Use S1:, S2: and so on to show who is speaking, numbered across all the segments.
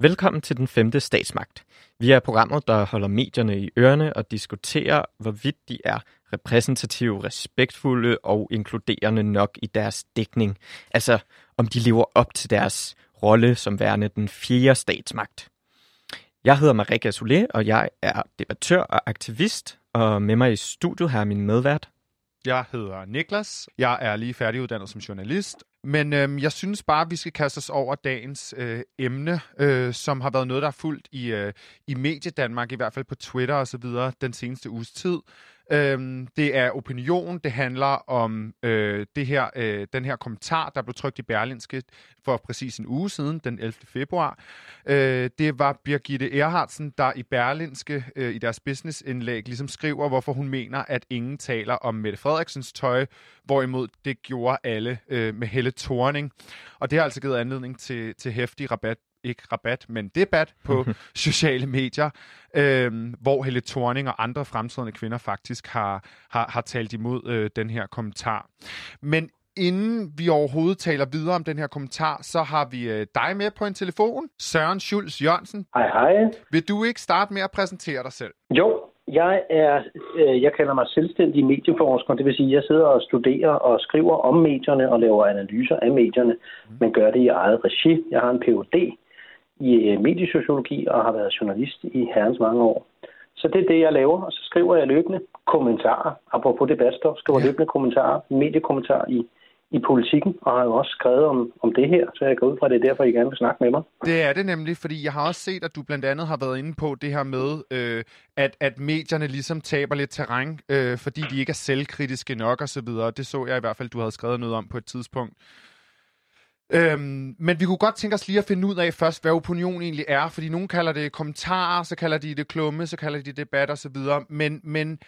S1: Velkommen til den femte statsmagt. Vi er programmet, der holder medierne i ørerne og diskuterer, hvorvidt de er repræsentative, respektfulde og inkluderende nok i deres dækning. Altså, om de lever op til deres rolle som værende den fjerde statsmagt. Jeg hedder Marika Solé, og jeg er debattør og aktivist, og med mig i studiet har min medvært.
S2: Jeg hedder Niklas. Jeg er lige færdiguddannet som journalist. Men øhm, jeg synes bare, at vi skal kaste os over dagens øh, emne, øh, som har været noget, der er fuldt i, øh, i Mediedanmark, i hvert fald på Twitter og så videre, den seneste uges tid. Øhm, det er opinion, det handler om øh, det her, øh, den her kommentar, der blev trykt i Berlinske for præcis en uge siden, den 11. februar. Øh, det var Birgitte Erhardsen, der i Berlinske øh, i deres businessindlæg ligesom skriver, hvorfor hun mener, at ingen taler om Mette Frederiksens tøj, hvorimod det gjorde alle øh, med Helle Thorning. Og det har altså givet anledning til, til hæftig rabat ikke rabat, men debat på sociale medier, øh, hvor Helle Thorning og andre fremtrædende kvinder faktisk har, har, har talt imod øh, den her kommentar. Men inden vi overhovedet taler videre om den her kommentar, så har vi øh, dig med på en telefon, Søren Schulz Jørgensen.
S3: Hej, hej.
S2: Vil du ikke starte med at præsentere dig selv?
S3: Jo, jeg er, øh, jeg kalder mig selvstændig medieforsker, det vil sige, at jeg sidder og studerer og skriver om medierne og laver analyser af medierne, mm. men gør det i eget regi. Jeg har en Ph.D i øh, mediesociologi og har været journalist i herrens mange år. Så det er det, jeg laver, og så skriver jeg løbende kommentarer, apropos debatstof, skriver ja. løbende kommentarer, mediekommentarer i, i politikken, og har jo også skrevet om, om det her, så jeg går ud fra, det er derfor, I gerne vil snakke med mig.
S2: Det er det nemlig, fordi jeg har også set, at du blandt andet har været inde på det her med, øh, at, at medierne ligesom taber lidt terræn, øh, fordi de ikke er selvkritiske nok osv. Det så jeg i hvert fald, du havde skrevet noget om på et tidspunkt. Øhm, men vi kunne godt tænke os lige at finde ud af først, hvad opinion egentlig er, fordi nogen kalder det kommentarer, så kalder de det klumme, så kalder de det debat og så videre. Men, men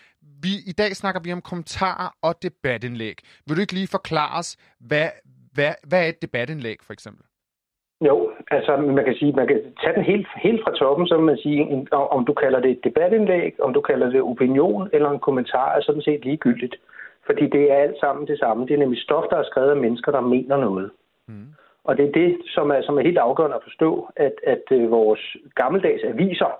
S2: vi, i dag snakker vi om kommentarer og debatindlæg. Vil du ikke lige forklare os, hvad, hvad, hvad er et debatindlæg for eksempel?
S3: Jo, altså man kan sige, man kan tage den helt, helt fra toppen, så man sige, om du kalder det et debatindlæg, om du kalder det opinion eller en kommentar, er sådan set ligegyldigt. Fordi det er alt sammen det samme. Det er nemlig stof, der er skrevet af mennesker, der mener noget. Mm. Og det er det, som er, som er helt afgørende at forstå, at, at øh, vores gammeldags aviser,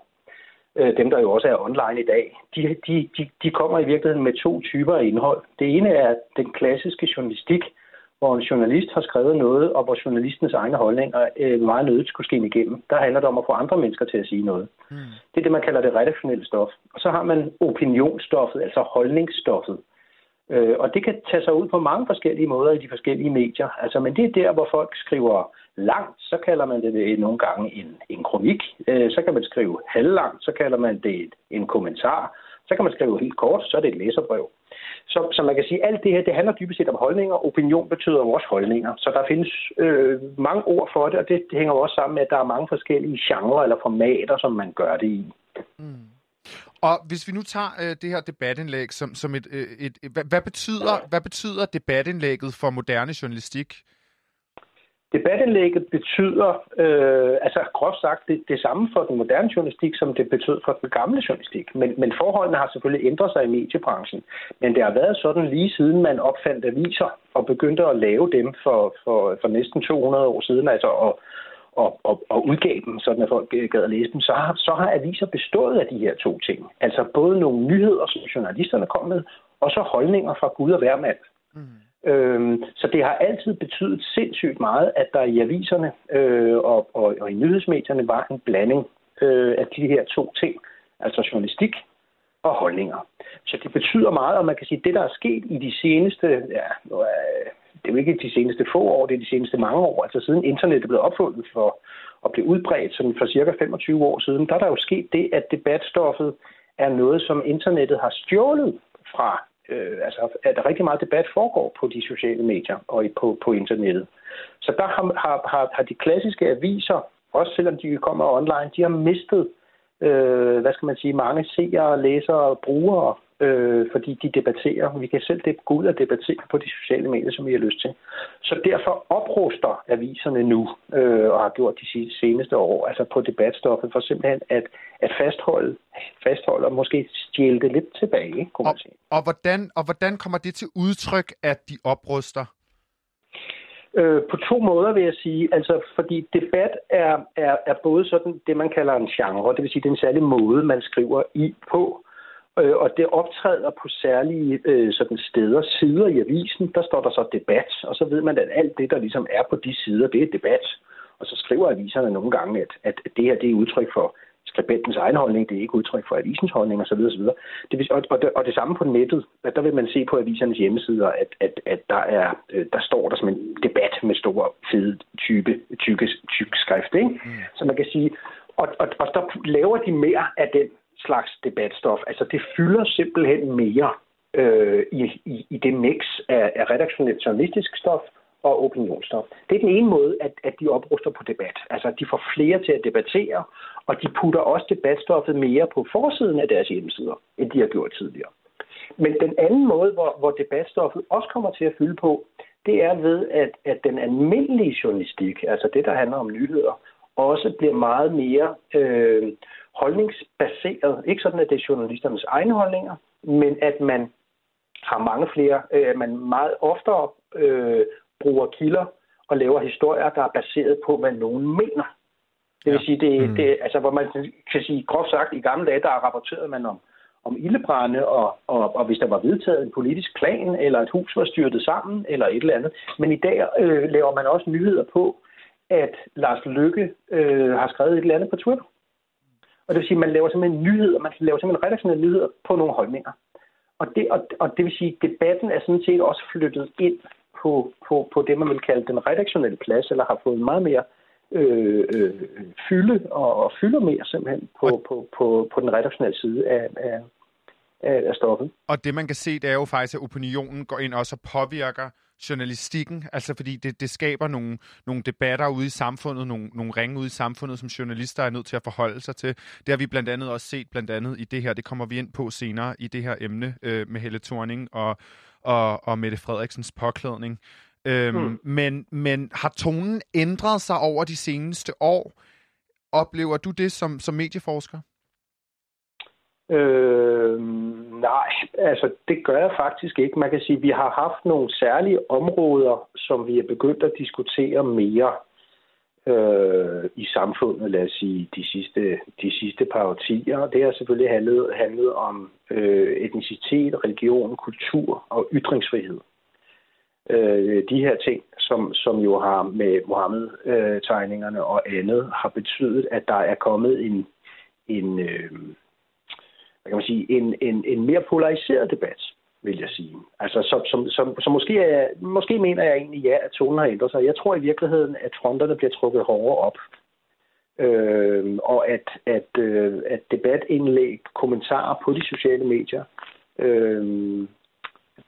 S3: øh, dem der jo også er online i dag, de, de, de, de kommer i virkeligheden med to typer af indhold. Det ene er den klassiske journalistik, hvor en journalist har skrevet noget, og hvor journalistens egne holdninger øh, meget nødigt skulle ske igennem. Der handler det om at få andre mennesker til at sige noget. Mm. Det er det, man kalder det redaktionelle stof. Og så har man opinionsstoffet, altså holdningsstoffet. Øh, og det kan tage sig ud på mange forskellige måder i de forskellige medier. Altså, men det er der, hvor folk skriver langt, så kalder man det nogle gange en, en kronik. Øh, så kan man skrive halvlangt, så kalder man det en kommentar. Så kan man skrive helt kort, så er det et læserbrev. Så, så man kan sige, at alt det her, det handler dybest set om holdninger. Opinion betyder også holdninger. Så der findes øh, mange ord for det, og det, det hænger også sammen med, at der er mange forskellige genrer eller formater, som man gør det i. Mm.
S2: Og hvis vi nu tager øh, det her debatindlæg som, som et, øh, et, et hvad, hvad, betyder, hvad betyder debatindlægget for moderne journalistik?
S3: Debatindlægget betyder, øh, altså groft sagt, det, det samme for den moderne journalistik, som det betød for den gamle journalistik. Men, men forholdene har selvfølgelig ændret sig i mediebranchen. Men det har været sådan lige siden man opfandt aviser og begyndte at lave dem for, for, for næsten 200 år siden, altså og, og, og, og udgav dem, sådan at folk gad at læse dem, så har, så har aviser bestået af de her to ting. Altså både nogle nyheder, som journalisterne kom med, og så holdninger fra Gud og hver mand. Mm. Øhm, så det har altid betydet sindssygt meget, at der i aviserne øh, og, og, og i nyhedsmedierne var en blanding øh, af de her to ting. Altså journalistik og holdninger. Så det betyder meget, og man kan sige, at det, der er sket i de seneste, ja, det er jo ikke de seneste få år, det er de seneste mange år. Altså siden internettet blev opfundet for at blive udbredt, sådan for cirka 25 år siden, der er der jo sket det, at debatstoffet er noget, som internettet har stjålet fra. Øh, altså, at rigtig meget debat foregår på de sociale medier og på, på internettet. Så der har, har, har de klassiske aviser, også selvom de kommer online, de har mistet øh, hvad skal man sige, mange seere, læsere og brugere øh, fordi de debatterer. Vi kan selv gå ud og debattere på de sociale medier, som vi har lyst til. Så derfor opruster aviserne nu, øh, og har gjort de seneste år, altså på debatstoffet, for simpelthen at, at fastholde, fastholde og måske stjæle det lidt tilbage, kunne man sige.
S2: Og, og, hvordan, og hvordan kommer det til udtryk, at de opruster?
S3: Øh, på to måder vil jeg sige, altså fordi debat er, er, er både sådan det, man kalder en genre, det vil sige, det er en særlig måde, man skriver i på, øh, og det optræder på særlige øh, sådan steder, sider i avisen, der står der så debat, og så ved man, at alt det, der ligesom er på de sider, det er debat. Og så skriver aviserne nogle gange, at, at det her det er udtryk for skribentens egen holdning, det er ikke udtryk for avisens holdning osv. osv. Det vil, og, og, det, og det samme på nettet, at der vil man se på avisernes hjemmesider, at, at, at der, er, øh, der står der som en debat med stor, fede, type, tykke, tyk skrift. Ikke? Mm. Så man kan sige, og, og, og der laver de mere af den slags debatstof. Altså det fylder simpelthen mere øh, i, i, i det mix af, af redaktionelt journalistisk stof og opinionsstof. Det er den ene måde, at, at de opruster på debat. Altså, de får flere til at debattere, og de putter også debatstoffet mere på forsiden af deres hjemmesider, end de har gjort tidligere. Men den anden måde, hvor, hvor debatstoffet også kommer til at fylde på, det er ved, at, at den almindelige journalistik, altså det, der handler om nyheder, også bliver meget mere øh, holdningsbaseret. Ikke sådan, at det er journalisternes egne holdninger, men at man har mange flere, øh, man meget oftere øh, bruger kilder og laver historier, der er baseret på, hvad nogen mener. Det vil ja. sige, det, mm. det, altså, hvor man kan sige, groft sagt, i gamle dage, der rapporterede man om, om ildebrænde, og, og, og hvis der var vedtaget en politisk plan, eller et hus var styrtet sammen, eller et eller andet. Men i dag øh, laver man også nyheder på, at Lars Lykke øh, har skrevet et eller andet på Twitter. Og det vil sige, at man laver simpelthen nyheder, man laver simpelthen redaktionelle nyheder på nogle holdninger. Og det, og, og det vil sige, at debatten er sådan set også flyttet ind på, på, på det, man vil kalde den redaktionelle plads, eller har fået meget mere øh, øh, fylde og, og fylder mere simpelthen på, og... på, på, på den redaktionelle side af, af, af stoffet.
S2: Og det man kan se, det er jo faktisk, at opinionen går ind også og påvirker journalistikken, altså fordi det, det skaber nogle, nogle debatter ude i samfundet, nogle, nogle ringe ude i samfundet, som journalister er nødt til at forholde sig til. Det har vi blandt andet også set blandt andet i det her, det kommer vi ind på senere i det her emne øh, med Helle Thorning og, og, og Mette Frederiksens påklædning. Øhm, mm. men, men har tonen ændret sig over de seneste år? Oplever du det som, som medieforsker?
S3: Øh, nej, altså det gør jeg faktisk ikke. Man kan sige, at vi har haft nogle særlige områder, som vi er begyndt at diskutere mere øh, i samfundet, lad os sige, de sidste, de sidste par årtier. Det har selvfølgelig handlet, handlet om øh, etnicitet, religion, kultur og ytringsfrihed. Øh, de her ting, som, som jo har med Mohammed-tegningerne og andet, har betydet, at der er kommet en, en, øh, hvad kan man sige, en, en, en mere polariseret debat vil jeg sige. Altså, så, som, som, så måske, er, måske mener jeg egentlig, ja, at tonen har ændret sig. Jeg tror i virkeligheden, at fronterne bliver trukket hårdere op. Øh, og at, at, øh, at debatindlæg, kommentarer på de sociale medier øh,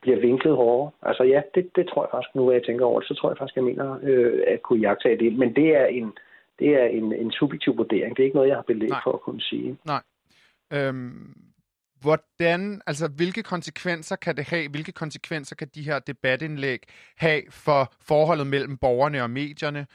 S3: bliver vinklet hårdere. Altså ja, det, det tror jeg faktisk, nu hvor jeg tænker over det, så tror jeg faktisk, jeg mener øh, at kunne jagtage det. Men det er en, det er en, en subjektiv vurdering. Det er ikke noget, jeg har belæg for at kunne sige.
S2: Nej. Øhm, hvordan, altså hvilke konsekvenser kan det have, hvilke konsekvenser kan de her debatindlæg have for forholdet mellem borgerne og medierne?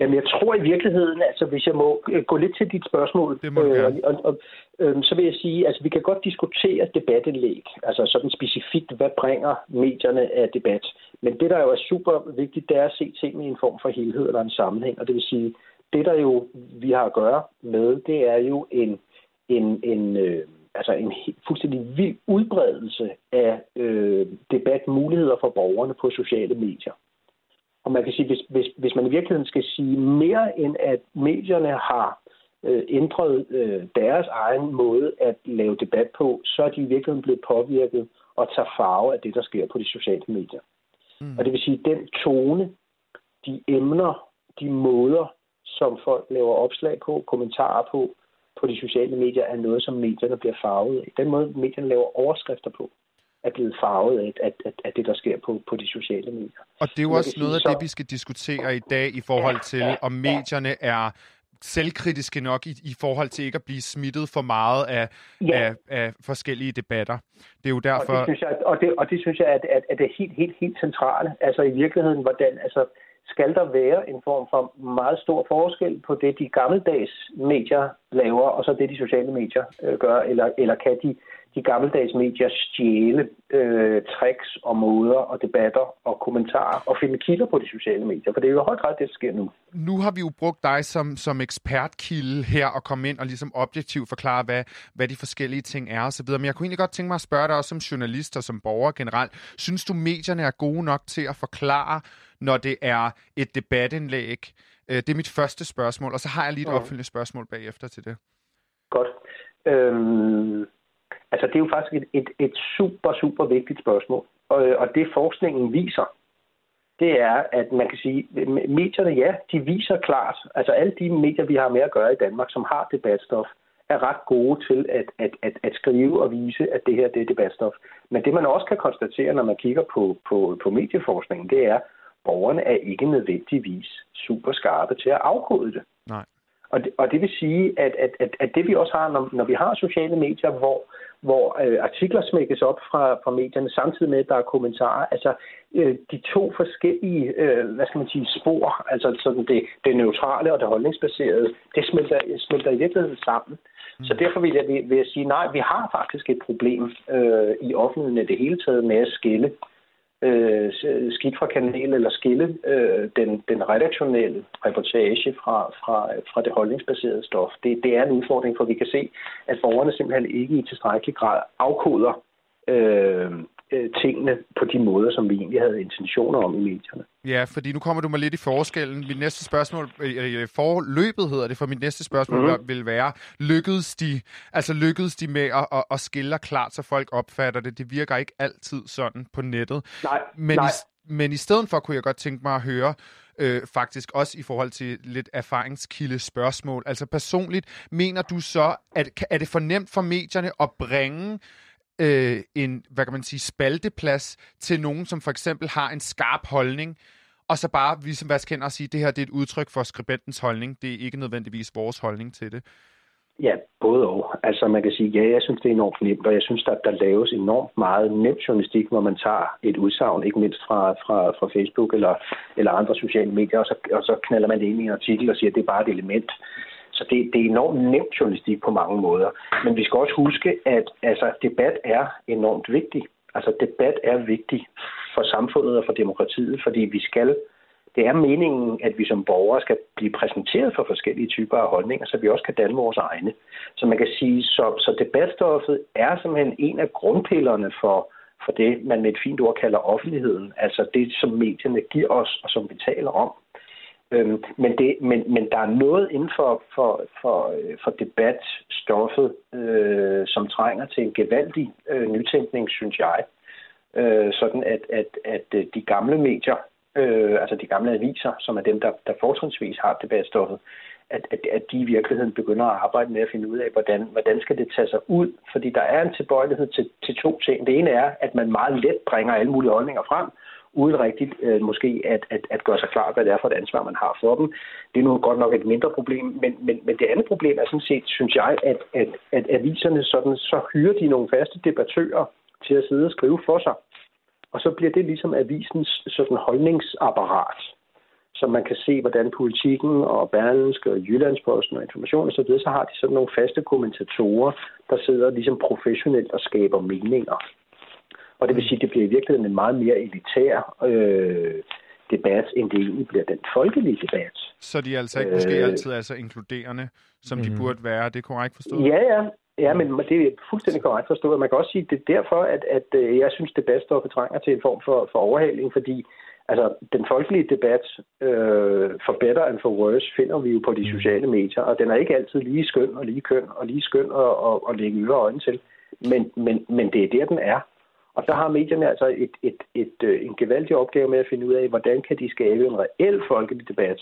S3: Jamen, jeg tror i virkeligheden, altså hvis jeg må øh, gå lidt til dit spørgsmål,
S2: det må øh, og,
S3: og, og, øh, så vil jeg sige, altså vi kan godt diskutere debatindlæg, altså sådan specifikt, hvad bringer medierne af debat. Men det, der jo er super vigtigt, det er at se tingene i en form for helhed eller en sammenhæng, og det vil sige, det der jo vi har at gøre med, det er jo en en, en, øh, altså en fuldstændig vild udbredelse af øh, debatmuligheder for borgerne på sociale medier. Og man kan sige, hvis, hvis, hvis man i virkeligheden skal sige mere end at medierne har øh, ændret øh, deres egen måde at lave debat på, så er de i virkeligheden blevet påvirket og tager farve af det, der sker på de sociale medier. Mm. Og det vil sige, den tone, de emner, de måder, som folk laver opslag på, kommentarer på, på de sociale medier er noget, som medierne bliver farvet af. Den måde, medierne laver overskrifter på, er blevet farvet af, af, af, af det, der sker på, på de sociale medier.
S2: Og det er jo også noget af så... det, vi skal diskutere i dag i forhold til, ja, ja, om medierne ja. er selvkritiske nok i, i forhold til ikke at blive smittet for meget af, ja. af, af forskellige debatter. Det er jo derfor... Og
S3: det synes jeg, og det, og det synes jeg at, at, at det er helt, helt, helt centrale. Altså i virkeligheden, hvordan... Altså, skal der være en form for meget stor forskel på det, de gammeldags medier laver, og så det, de sociale medier øh, gør, eller, eller kan de, de gammeldags medier stjæle øh, tricks og måder og debatter og kommentarer og finde kilder på de sociale medier, for det er jo i høj grad det, der sker nu.
S2: Nu har vi jo brugt dig som, som ekspertkilde her og komme ind og ligesom objektivt forklare, hvad, hvad de forskellige ting er osv., men jeg kunne egentlig godt tænke mig at spørge dig også som journalist og som borger generelt. Synes du, medierne er gode nok til at forklare, når det er et debatindlæg? Øh, det er mit første spørgsmål, og så har jeg lige et opfølgende spørgsmål bagefter til det.
S3: Godt. Øhm, altså, det er jo faktisk et, et, et super, super vigtigt spørgsmål. Og, øh, og det forskningen viser, det er, at man kan sige, medierne, ja, de viser klart, altså alle de medier, vi har med at gøre i Danmark, som har debatstof, er ret gode til at, at, at, at skrive og vise, at det her det er debatstof. Men det man også kan konstatere, når man kigger på, på, på medieforskningen, det er, at borgerne er ikke nødvendigvis super skarpe til at afkode det.
S2: Nej.
S3: Og det, og det vil sige, at, at, at, at det vi også har, når, når vi har sociale medier, hvor, hvor øh, artikler smækkes op fra, fra medierne, samtidig med, at der er kommentarer, altså øh, de to forskellige, øh, hvad skal man sige, spor, altså sådan det, det neutrale og det holdningsbaserede, det smelter, smelter i virkeligheden sammen. Mm. Så derfor vil jeg, vil jeg sige, nej, vi har faktisk et problem øh, i offentligheden det hele taget med at skille øh, øh, skidt fra kanalen eller skille øh, den, den redaktionelle reportage fra, fra, fra det holdningsbaserede stof. Det, det er en udfordring, for vi kan se, at borgerne simpelthen ikke i tilstrækkelig grad afkoder øh, øh, tingene på de måder, som vi egentlig havde intentioner om i medierne.
S2: Ja, fordi nu kommer du mig lidt i forskellen. Mit næste spørgsmål, øh, forløbet hedder det, for mit næste spørgsmål mm-hmm. vil være, lykkedes de, altså lykkedes de med at, at, at skille klart, så folk opfatter det? Det virker ikke altid sådan på nettet.
S3: Nej,
S2: men
S3: nej.
S2: I, men i stedet for kunne jeg godt tænke mig at høre, øh, faktisk også i forhold til lidt erfaringskilde spørgsmål. Altså personligt, mener du så, at er det for nemt for medierne at bringe øh, en, hvad kan man sige, spalteplads til nogen, som for eksempel har en skarp holdning, og så bare ligesom vaske og sige, det her det er et udtryk for skribentens holdning. Det er ikke nødvendigvis vores holdning til det.
S3: Ja, både og. Altså man kan sige, ja, jeg synes, det er enormt nemt, og jeg synes, at der laves enormt meget nem journalistik, hvor man tager et udsagn, ikke mindst fra, fra, fra Facebook eller, eller andre sociale medier, og så, og så knaller man det ind i en artikel og siger, at det er bare et element. Så det, det er enormt nemt journalistik på mange måder. Men vi skal også huske, at altså, debat er enormt vigtig. Altså debat er vigtig for samfundet og for demokratiet, fordi vi skal det er meningen, at vi som borgere skal blive præsenteret for forskellige typer af holdninger, så vi også kan danne vores egne. Så man kan sige, så, så debatstoffet er simpelthen en af grundpillerne for, for det, man med et fint ord kalder offentligheden. Altså det, som medierne giver os, og som vi taler om. Øhm, men, det, men, men der er noget inden for, for, for, øh, for debatstoffet, øh, som trænger til en gevaldig øh, nytænkning, synes jeg. Øh, sådan at, at, at øh, de gamle medier, øh, altså de gamle aviser, som er dem, der, der fortrinsvis har debatstoffet, at, at, at de i virkeligheden begynder at arbejde med at finde ud af, hvordan, hvordan skal det tage sig ud. Fordi der er en tilbøjelighed til, til to ting. Det ene er, at man meget let bringer alle mulige holdninger frem, uden rigtigt øh, måske at, at, at gøre sig klar, hvad det er for et ansvar, man har for dem. Det er nu godt nok et mindre problem, men, men, men det andet problem er sådan set, synes jeg, at, at, at aviserne sådan, så hyrer de nogle faste debattører til at sidde og skrive for sig. Og så bliver det ligesom avisens sådan holdningsapparat, så man kan se, hvordan politikken og Berlingske og Jyllandsposten og information og så videre, så har de sådan nogle faste kommentatorer, der sidder ligesom professionelt og skaber meninger. Og det vil sige, at det bliver i virkeligheden en meget mere elitær øh, debat, end det egentlig bliver den folkelige debat.
S2: Så de er altså ikke måske øh, altid altså inkluderende, som mm-hmm. de burde være. Det er korrekt forstået?
S3: Ja, ja. Ja, men det er fuldstændig korrekt forstået. Man kan også sige, at det er derfor, at, at øh, jeg synes, debatstoffet trænger til en form for, for overhaling, fordi altså, den folkelige debat øh, for better and for worse finder vi jo på de mm. sociale medier, og den er ikke altid lige skøn og lige køn og lige skøn at, at, at lægge øre øjne til. Men, men, men det er der, den er. Og så har medierne altså et, et, et, et, øh, en gevaldig opgave med at finde ud af, hvordan kan de skabe en reel folkelig debat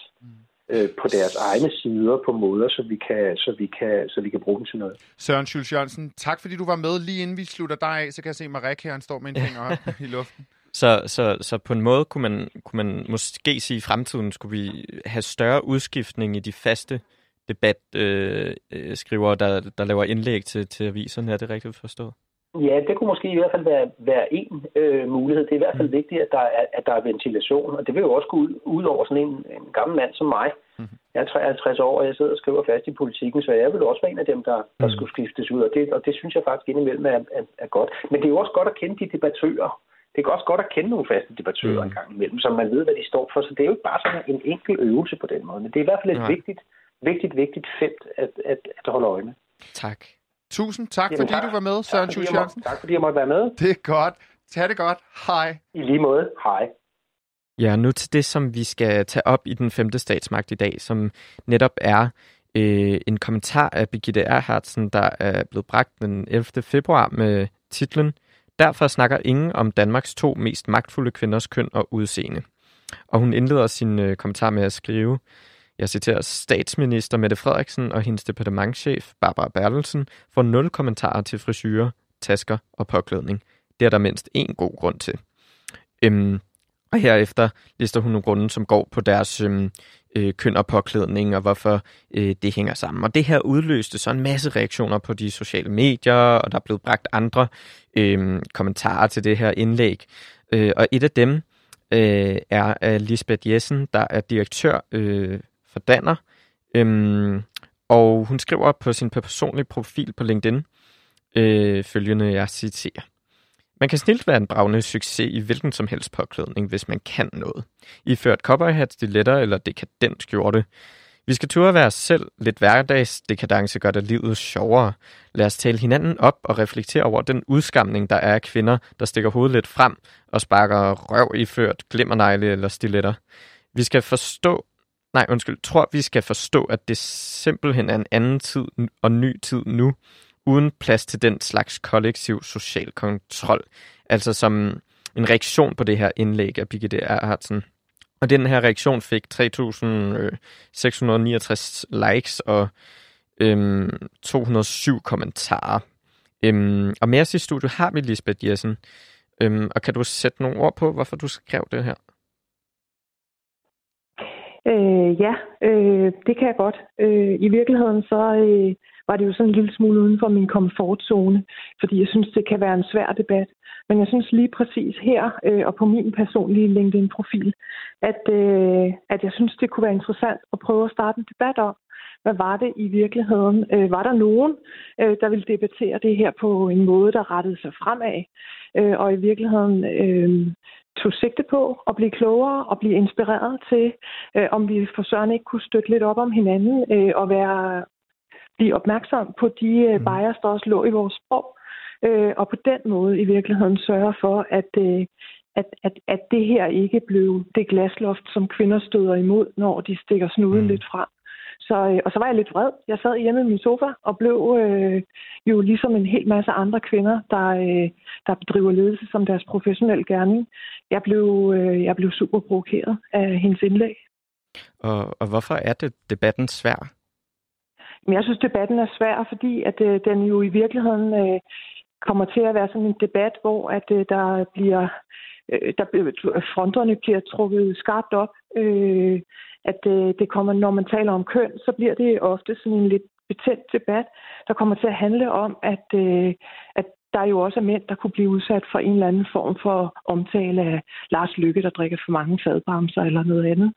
S3: øh, på deres egne sider på måder, så vi kan, så vi kan, så vi kan bruge dem til noget.
S2: Søren Schultz Jørgensen, tak fordi du var med. Lige inden vi slutter dig af, så kan jeg se, at Marek her han står med en finger op i luften.
S1: Så, så, så på en måde kunne man, kunne man måske sige, at i fremtiden skulle vi have større udskiftning i de faste debatskrivere, øh, der, der laver indlæg til, til aviserne. Er det rigtigt forstået?
S3: Ja, det kunne måske i hvert fald være, være en øh, mulighed. Det er i hvert fald mm. vigtigt, at der, er, at der er ventilation, og det vil jo også gå ud, ud over sådan en, en gammel mand som mig, Mm-hmm. Jeg er 53 år, og jeg sidder og skriver fast i politikken, så jeg vil også være en af dem, der, der mm. skulle skiftes ud, og det, og det synes jeg faktisk indimellem er, er, er godt. Men det er jo også godt at kende de debattører. Det er også godt at kende nogle faste debattører mm. en gang imellem, så man ved, hvad de står for. Så det er jo ikke bare sådan en enkel øvelse på den måde, men det er i hvert fald et ja. vigtigt, vigtigt, vigtigt felt at, at, at holde øje med.
S1: Tak.
S2: Tusind tak, Jamen, fordi tak. du var med, Søren Tjus Jørgensen.
S3: Tak, fordi jeg måtte være med.
S2: Det er godt. Tag det godt. Hej.
S3: I lige måde. Hej.
S1: Ja, nu til det, som vi skal tage op i den femte statsmagt i dag, som netop er øh, en kommentar af Birgitte Erhardsen, der er blevet bragt den 11. februar med titlen Derfor snakker ingen om Danmarks to mest magtfulde kvinders køn og udseende. Og hun indleder sin øh, kommentar med at skrive, jeg citerer, statsminister Mette Frederiksen og hendes departementschef Barbara Bertelsen får nul kommentarer til frisyrer, tasker og påklædning. Det er der mindst én god grund til. Øhm, og herefter lister hun nogle grunde, som går på deres øhm, øh, køn og påklædning, og hvorfor øh, det hænger sammen. Og det her udløste så en masse reaktioner på de sociale medier, og der er blevet bragt andre øh, kommentarer til det her indlæg. Øh, og et af dem øh, er øh, Lisbeth Jessen, der er direktør øh, for Danner, øhm, og hun skriver på sin personlige profil på LinkedIn øh, følgende, jeg citerer. Man kan snilt være en bravende succes i hvilken som helst påklædning, hvis man kan noget. Iført cowboyhat, stiletter eller dekadent skjorte. Vi skal turde være os selv. Lidt hverdags dekadence gør det livet sjovere. Lad os tale hinanden op og reflektere over den udskamning, der er af kvinder, der stikker hovedet lidt frem og sparker røv iført glimmernegle eller stiletter. Vi skal forstå, nej undskyld, tror vi skal forstå, at det simpelthen er en anden tid og ny tid nu, uden plads til den slags kollektiv social kontrol. Altså som en reaktion på det her indlæg af Birgitte Erhardsen. Og den her reaktion fik 3.669 øh, likes og øhm, 207 kommentarer. Øhm, og med os i studiet har vi Lisbeth Jessen. Øhm, og kan du sætte nogle ord på, hvorfor du skrev det her?
S4: Øh, ja, øh, det kan jeg godt. Øh, I virkeligheden så øh, var det jo sådan en lille smule uden for min komfortzone, fordi jeg synes, det kan være en svær debat. Men jeg synes lige præcis her øh, og på min personlige LinkedIn-profil, at, øh, at jeg synes, det kunne være interessant at prøve at starte en debat om, hvad var det i virkeligheden? Øh, var der nogen, øh, der ville debattere det her på en måde, der rettede sig fremad, øh, og i virkeligheden øh, tog sigte på at blive klogere og blive inspireret til, øh, om vi for Søren ikke kunne støtte lidt op om hinanden øh, og være blive opmærksom på de øh, mm. bias, der også lå i vores sprog, øh, og på den måde i virkeligheden sørge for, at, øh, at, at, at det her ikke blev det glasloft, som kvinder støder imod, når de stikker snuden mm. lidt frem. Så, øh, og så var jeg lidt vred. Jeg sad hjemme i min sofa og blev øh, jo ligesom en hel masse andre kvinder, der, øh, der bedriver ledelse som deres professionelle gerning. Jeg blev, øh, jeg blev super provokeret af hendes indlæg.
S1: Og, og hvorfor er det debatten svær?
S4: Men jeg synes, debatten er svær, fordi at øh, den jo i virkeligheden øh, kommer til at være sådan en debat, hvor at øh, der bliver øh, der fronterne bliver trukket skarpt op. Øh, at øh, det kommer, når man taler om køn, så bliver det ofte sådan en lidt betændt debat, der kommer til at handle om, at, øh, at der jo også er mænd, der kunne blive udsat for en eller anden form for omtale af Lars Lykke, der drikker for mange fadbremser eller noget andet.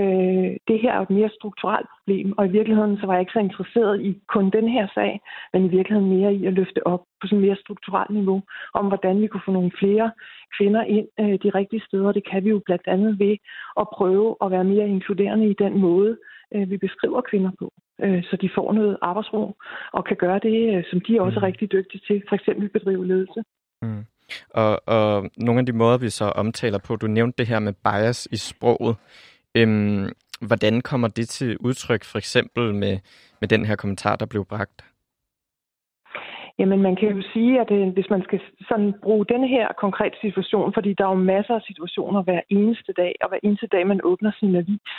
S4: Øh, det her er jo et mere strukturelt problem, og i virkeligheden så var jeg ikke så interesseret i kun den her sag, men i virkeligheden mere i at løfte op på sådan mere strukturelt niveau, om hvordan vi kunne få nogle flere kvinder ind øh, de rigtige steder. Det kan vi jo blandt andet ved at prøve at være mere inkluderende i den måde, øh, vi beskriver kvinder på, øh, så de får noget arbejdsro og kan gøre det, øh, som de også er mm. rigtig dygtige til, for eksempel bedrive ledelse. Mm.
S1: Og, og nogle af de måder, vi så omtaler på, du nævnte det her med bias i sproget. Øhm, hvordan kommer det til udtryk, for eksempel med, med den her kommentar, der blev bragt?
S4: Jamen, man kan jo sige, at øh, hvis man skal sådan bruge denne her konkrete situation, fordi der er jo masser af situationer hver eneste dag, og hver eneste dag, man åbner sin avis,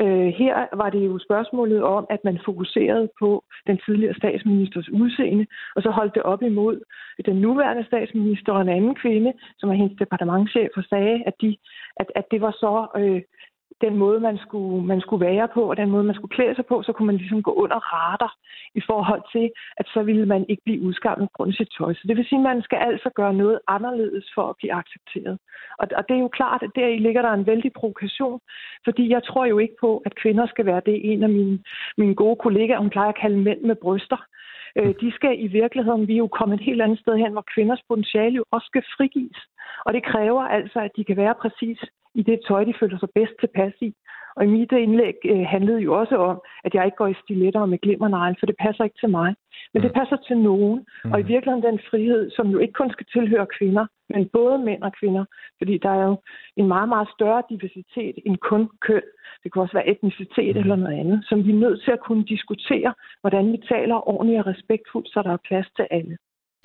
S4: Øh, her var det jo spørgsmålet om, at man fokuserede på den tidligere statsministers udseende, og så holdt det op imod den nuværende statsminister og en anden kvinde, som er hendes departementchef, og sagde, at, de, at, at det var så... Øh, den måde, man skulle, man skulle være på, og den måde, man skulle klæde sig på, så kunne man ligesom gå under radar i forhold til, at så ville man ikke blive udskammet grund af sit tøj. Så det vil sige, at man skal altså gøre noget anderledes for at blive accepteret. Og, og det er jo klart, at deri ligger der en vældig provokation, fordi jeg tror jo ikke på, at kvinder skal være det. En af mine, mine gode kollegaer, hun plejer at kalde mænd med bryster. Øh, de skal i virkeligheden, vi er jo kommet et helt andet sted hen, hvor kvinders potentiale jo også skal frigives. Og det kræver altså, at de kan være præcis i det tøj, de føler sig bedst tilpas i. Og i mit indlæg øh, handlede jo også om, at jeg ikke går i stiletter og med glimmernegl, for det passer ikke til mig. Men det mm. passer til nogen. Mm. Og i virkeligheden den frihed, som jo ikke kun skal tilhøre kvinder, men både mænd og kvinder. Fordi der er jo en meget, meget større diversitet end kun køn. Det kan også være etnicitet mm. eller noget andet, som vi er nødt til at kunne diskutere, hvordan vi taler ordentligt og respektfuldt, så der er plads til alle.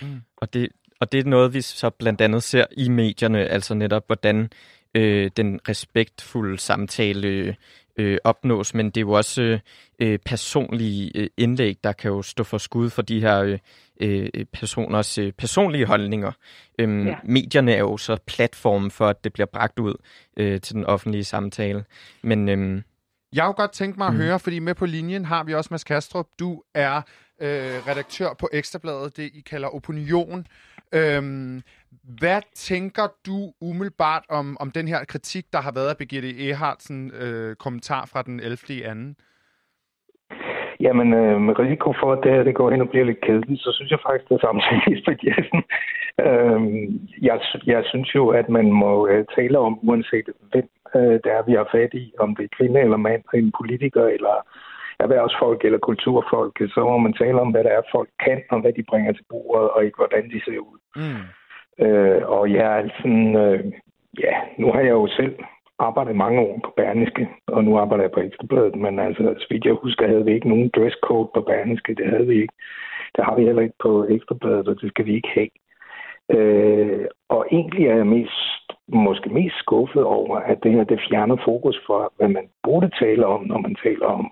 S1: Mm. Og det, og det er noget, vi så blandt andet ser i medierne, altså netop hvordan øh, den respektfulde samtale øh, opnås, men det er jo også øh, personlige øh, indlæg, der kan jo stå for skud for de her øh, øh, personers øh, personlige holdninger. Øhm, ja. Medierne er jo så platformen for, at det bliver bragt ud øh, til den offentlige samtale. Men øh,
S2: jeg har godt tænkt mig at mm. høre, fordi med på linjen har vi også Mads Kastrup. Du er øh, redaktør på Ekstrabladet, det I kalder Opinion. Øhm, hvad tænker du umiddelbart om, om den her kritik, der har været af Birgitte Ehartsen øh, kommentar fra den 11. i anden?
S5: Jamen, øh, med risiko for, at det her det går hen og bliver lidt kedeligt, så synes jeg faktisk, det er samme som Lisbeth Jessen. Øh, jeg, jeg synes jo, at man må øh, tale om, uanset hvem øh, det er, vi har fat i, om det er kvinde eller mand, en politiker eller erhvervsfolk eller kulturfolk, så må man tale om, hvad det er, folk kan, og hvad de bringer til bordet, og ikke hvordan de ser ud. Mm. Øh, og jeg er sådan, øh, ja, nu har jeg jo selv arbejdet mange år på Berniske, og nu arbejder jeg på Ekstrabladet, men altså, så vidt jeg husker, havde vi ikke nogen dresscode på Berniske, det havde vi ikke. Det har vi heller ikke på Ekstrabladet, og det skal vi ikke have. Øh, og egentlig er jeg mest, måske mest skuffet over, at det her det fjerner fokus for, hvad man burde tale om, når man taler om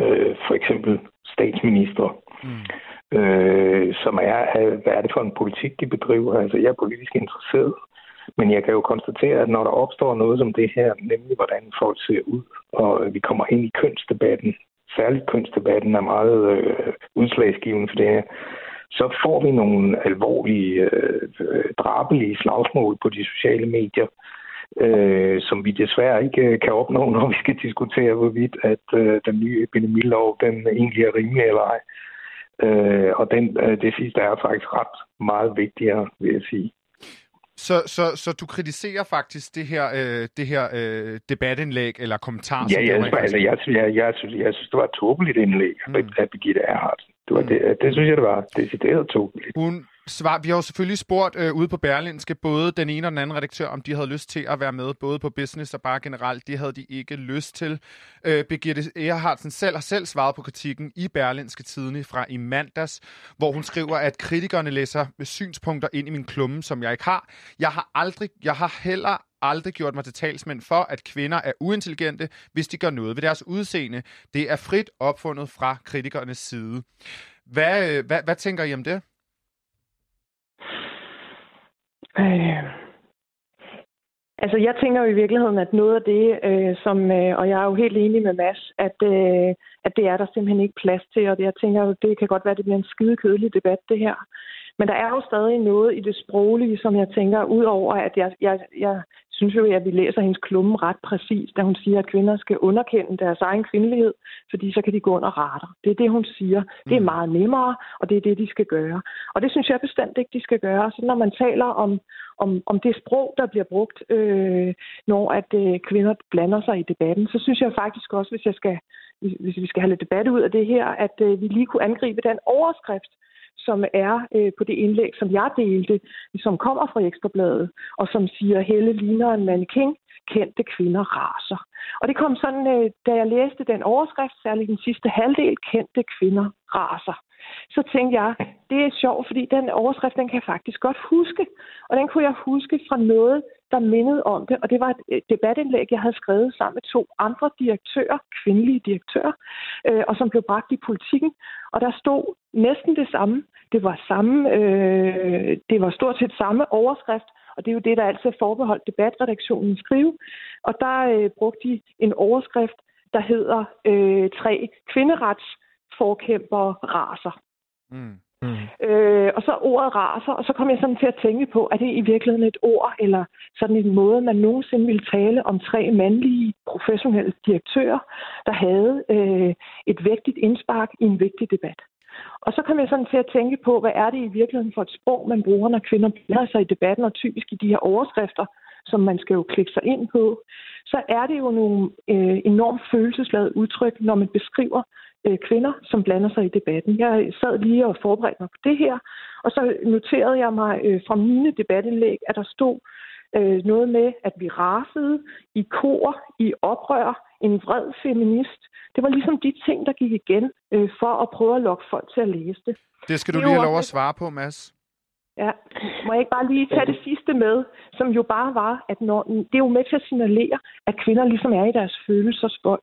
S5: øh, for eksempel statsminister, mm. øh, som er, hvad er det for en politik, de bedriver? Altså, jeg er politisk interesseret, men jeg kan jo konstatere, at når der opstår noget som det her, nemlig hvordan folk ser ud, og vi kommer ind i kønsdebatten, særligt kønsdebatten er meget øh, udslagsgivende for det her, så får vi nogle alvorlige, øh, drabelige slagsmål på de sociale medier, øh, som vi desværre ikke øh, kan opnå, når vi skal diskutere, hvorvidt at øh, den nye epidemilov den egentlig er rimelig eller ej. Øh, og den, øh, det sidste er faktisk ret meget vigtigere, vil jeg sige.
S2: Så, så, så du kritiserer faktisk det her, øh, det her øh, debatindlæg eller kommentar?
S5: Ja, ja altså, jeg, jeg, jeg, synes, jeg synes, det var et tåbeligt indlæg mm. af Birgitte Erhardt. Det, var mm. det, det synes jeg, det var decideret tåbeligt.
S2: Hun svar. Vi har jo selvfølgelig spurgt øh, ude på Berlinske både den ene og den anden redaktør, om de havde lyst til at være med, både på business og bare generelt. Det havde de ikke lyst til. Øh, Birgitte Ehrhardsen selv har selv svaret på kritikken i Berlinske Tidene fra i mandags, hvor hun skriver, at kritikerne læser synspunkter ind i min klumme, som jeg ikke har. Jeg har aldrig, jeg har heller aldrig gjort mig til talsmænd for, at kvinder er uintelligente, hvis de gør noget ved deres udseende. Det er frit opfundet fra kritikernes side. Hvad, øh, hvad, hvad tænker I om det?
S4: Øh, altså, jeg tænker jo i virkeligheden, at noget af det, øh, som, øh, og jeg er jo helt enig med Mads, at, øh, at det er der simpelthen ikke plads til, og det, jeg tænker det kan godt være, at det bliver en skide kedelig debat, det her. Men der er jo stadig noget i det sproglige, som jeg tænker, udover at jeg, jeg, jeg synes jo, at vi læser hendes klumme ret præcis, da hun siger, at kvinder skal underkende deres egen kvindelighed, fordi så kan de gå under radar. Det er det, hun siger. Det er mm. meget nemmere, og det er det, de skal gøre. Og det synes jeg bestemt ikke, de skal gøre. Så når man taler om, om, om det sprog, der bliver brugt, øh, når at øh, kvinder blander sig i debatten, så synes jeg faktisk også, hvis jeg skal hvis vi skal have lidt debat ud af det her, at øh, vi lige kunne angribe den overskrift, som er øh, på det indlæg, som jeg delte, som kommer fra Ekstrabladet, og som siger, Helle ligner en mannequin, kendte kvinder raser. Og det kom sådan, øh, da jeg læste den overskrift, særligt den sidste halvdel, kendte kvinder raser. Så tænkte jeg, det er sjovt, fordi den overskrift, den kan jeg faktisk godt huske. Og den kunne jeg huske fra noget, der mindede om det. Og det var et øh, debatindlæg, jeg havde skrevet sammen med to andre direktører, kvindelige direktører, øh, og som blev bragt i politikken. Og der stod næsten det samme. Det var, samme, øh, det var stort set samme overskrift, Og det er jo det, der altid er forbeholdt debatredaktionen skrive. Og der øh, brugte de en overskrift, der hedder øh, tre kvinderetsforkæmper raser. Mm. Mm. Øh, og så ordet raser, og så kom jeg sådan til at tænke på, er det i virkeligheden et ord, eller sådan en måde, man nogensinde ville tale om tre mandlige professionelle direktører, der havde øh, et vigtigt indspark i en vigtig debat. Og så kom jeg sådan til at tænke på, hvad er det i virkeligheden for et sprog, man bruger, når kvinder blander sig i debatten, og typisk i de her overskrifter, som man skal jo klikke sig ind på, så er det jo nogle øh, enormt følelsesladede udtryk, når man beskriver øh, kvinder, som blander sig i debatten. Jeg sad lige og forberedte mig på det her, og så noterede jeg mig øh, fra mine debatindlæg, at der stod øh, noget med, at vi rasede i kor, i oprør, en vred feminist. Det var ligesom de ting, der gik igen øh, for at prøve at lokke folk til at læse det.
S2: Det skal du lige have lov at svare på, Mads.
S4: Ja, må jeg ikke bare lige tage det sidste med, som jo bare var, at når, det er jo med til at signalere, at kvinder ligesom er i deres følelsesbold.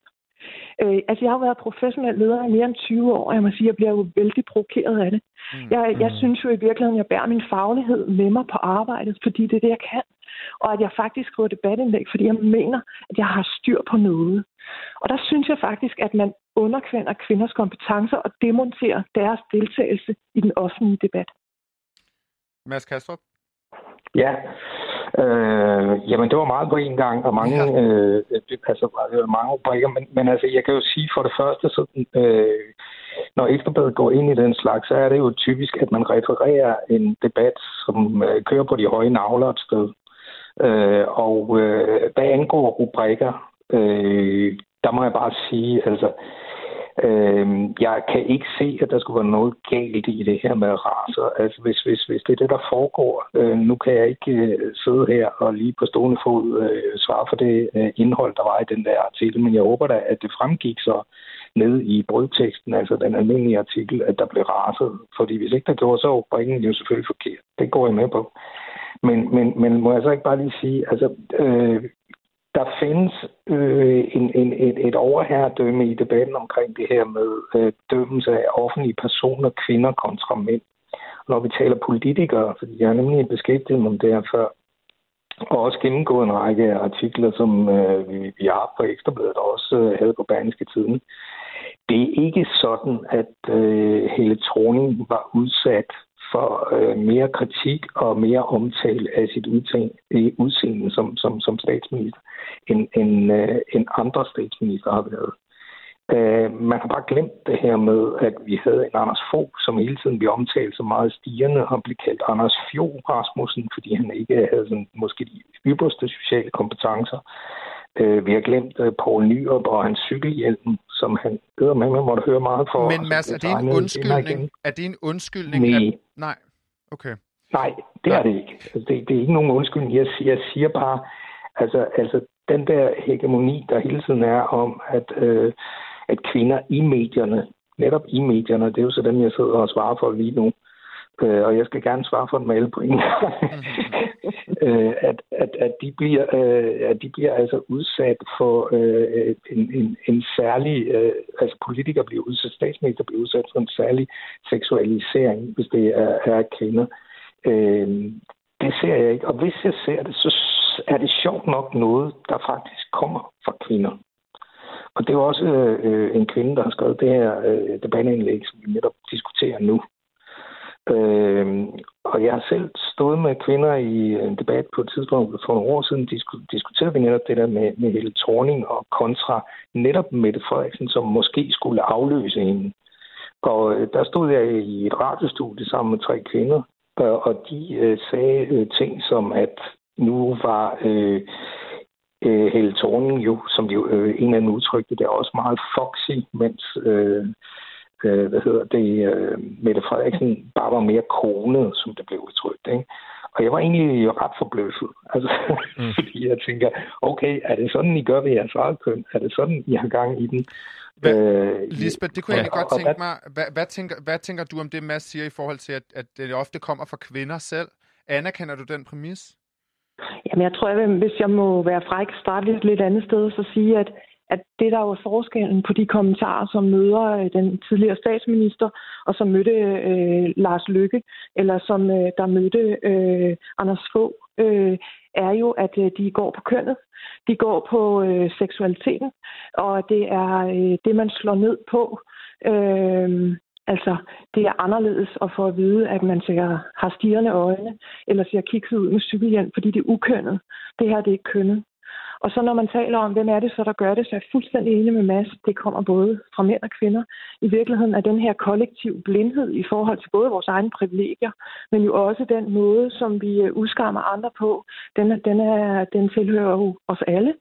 S4: Øh, altså, jeg har været professionel leder i mere end 20 år, og jeg må sige, at jeg bliver jo vældig provokeret af det. Mm. Jeg, jeg mm. synes jo i virkeligheden, at jeg bærer min faglighed med mig på arbejdet, fordi det er det, jeg kan. Og at jeg faktisk skriver debatindlæg, fordi jeg mener, at jeg har styr på noget. Og der synes jeg faktisk, at man underkender kvinders kompetencer og demonterer deres deltagelse i den offentlige debat.
S2: Mads Kastrup?
S5: Ja, øh, jamen det var meget på en gang, og mange, ja. øh, altså, mange brikker, men, men altså, jeg kan jo sige for det første, så, øh, når Ekstrabladet går ind i den slags, så er det jo typisk, at man refererer en debat, som øh, kører på de høje navler et sted. Øh, og øh, hvad angår rubrikker, øh, der må jeg bare sige, altså, øh, Øh, jeg kan ikke se, at der skulle være noget galt i det her med raser. Altså, hvis, hvis, hvis det er det, der foregår, øh, nu kan jeg ikke øh, sidde her og lige på stående fod øh, svare for det øh, indhold, der var i den der artikel, men jeg håber da, at det fremgik så ned i brødteksten, altså den almindelige artikel, at der blev raset. Fordi hvis ikke der gjorde, så var bringen jo selvfølgelig forkert. Det går jeg med på. Men, men, men må jeg så ikke bare lige sige, altså, øh, der findes øh, en, en, et, et overherredømme i debatten omkring det her med øh, dømmelse af offentlige personer, kvinder kontra mænd. Når vi taler politikere, fordi jeg har nemlig beskæftiget mig om det her før, og også gennemgået en række artikler, som øh, vi, vi har haft på Ekstrabladet og også øh, havde på Berlingske Tiden. Det er ikke sådan, at øh, hele Thorning var udsat for øh, mere kritik og mere omtale af sit udseende som, som, som statsminister, end, end, øh, end andre statsminister har været. Øh, man har bare glemt det her med, at vi havde en Anders Fogh, som hele tiden blev omtalt så meget stigende, og blev kaldt Anders Fjord Rasmussen, fordi han ikke havde sådan, måske de ypperste sociale kompetencer. Øh, vi har glemt uh, Poul Nyrup og hans cykelhjelm, som han hedder med, man måtte høre meget for.
S2: Men Mads, er det en undskyldning? Er det en undskyldning?
S5: Nej. At...
S2: Nej. Okay.
S5: Nej, det er det ikke. Altså, det, det er ikke nogen undskyldning. Jeg, jeg siger bare, altså, altså den der hegemoni, der hele tiden er om, at, øh, at kvinder i medierne, netop i medierne, det er jo så dem, jeg sidder og svarer for lige nu, øh, og jeg skal gerne svare for dem alle på en gang, øh, at, at, at, de bliver, øh, at de bliver altså udsat for øh, en, en, en særlig, øh, altså politikere bliver udsat, statsminister bliver udsat for en særlig seksualisering, hvis det er, er kvinder. Øh, det ser jeg ikke, og hvis jeg ser det, så er det sjovt nok noget, der faktisk kommer fra kvinder. Og det er også øh, en kvinde, der har skrevet det her øh, debatindlæg, som vi netop diskuterer nu. Øh, og jeg har selv stået med kvinder i en debat på et tidspunkt for nogle år siden, disk- diskuterede vi netop det der med, med hele Torning og kontra netop Mette Frederiksen, som måske skulle afløse hende. Og øh, der stod jeg i et radiostudie sammen med tre kvinder, øh, og de øh, sagde øh, ting som, at nu var øh, øh, Helle Thorning jo, som jo øh, en af dem udtrykte, der også meget foxy, mens øh, øh, hvad hedder det, øh, Mette Frederiksen bare var mere kone, som det blev udtrykt. Ikke? Og jeg var egentlig ret forbløffet. Altså, mm. fordi jeg tænker, okay, er det sådan, I gør ved jeres eget køn? Er det sådan, I har gang i den?
S2: Hvad, øh, Lisbeth, det kunne jeg ja, godt tænke mig. Hvad, hvad, tænker, hvad tænker du om det, Mads siger i forhold til, at, at det ofte kommer fra kvinder selv? Anerkender du den præmis?
S4: Jamen, jeg tror, at hvis jeg må være fræk, starte lidt, lidt andet sted, så sige, at at det, der var forskellen på de kommentarer, som møder øh, den tidligere statsminister, og som mødte øh, Lars Lykke, eller som øh, der mødte øh, Anders Fogh, øh, er jo, at øh, de går på kønnet. De går på øh, seksualiteten, og det er øh, det, man slår ned på. Øh, Altså, det er anderledes at få at vide, at man siger, har stirrende øjne, eller siger kikset ud med cykelhjelm, fordi det er ukønnet. Det her, det er ikke kønnet. Og så når man taler om, hvem er det så, der gør det, så er jeg fuldstændig enig med Mads. Det kommer både fra mænd og kvinder. I virkeligheden er den her kollektiv blindhed i forhold til både vores egne privilegier, men jo også den måde, som vi øh, udskammer andre på, den, den, er, den tilhører jo os alle.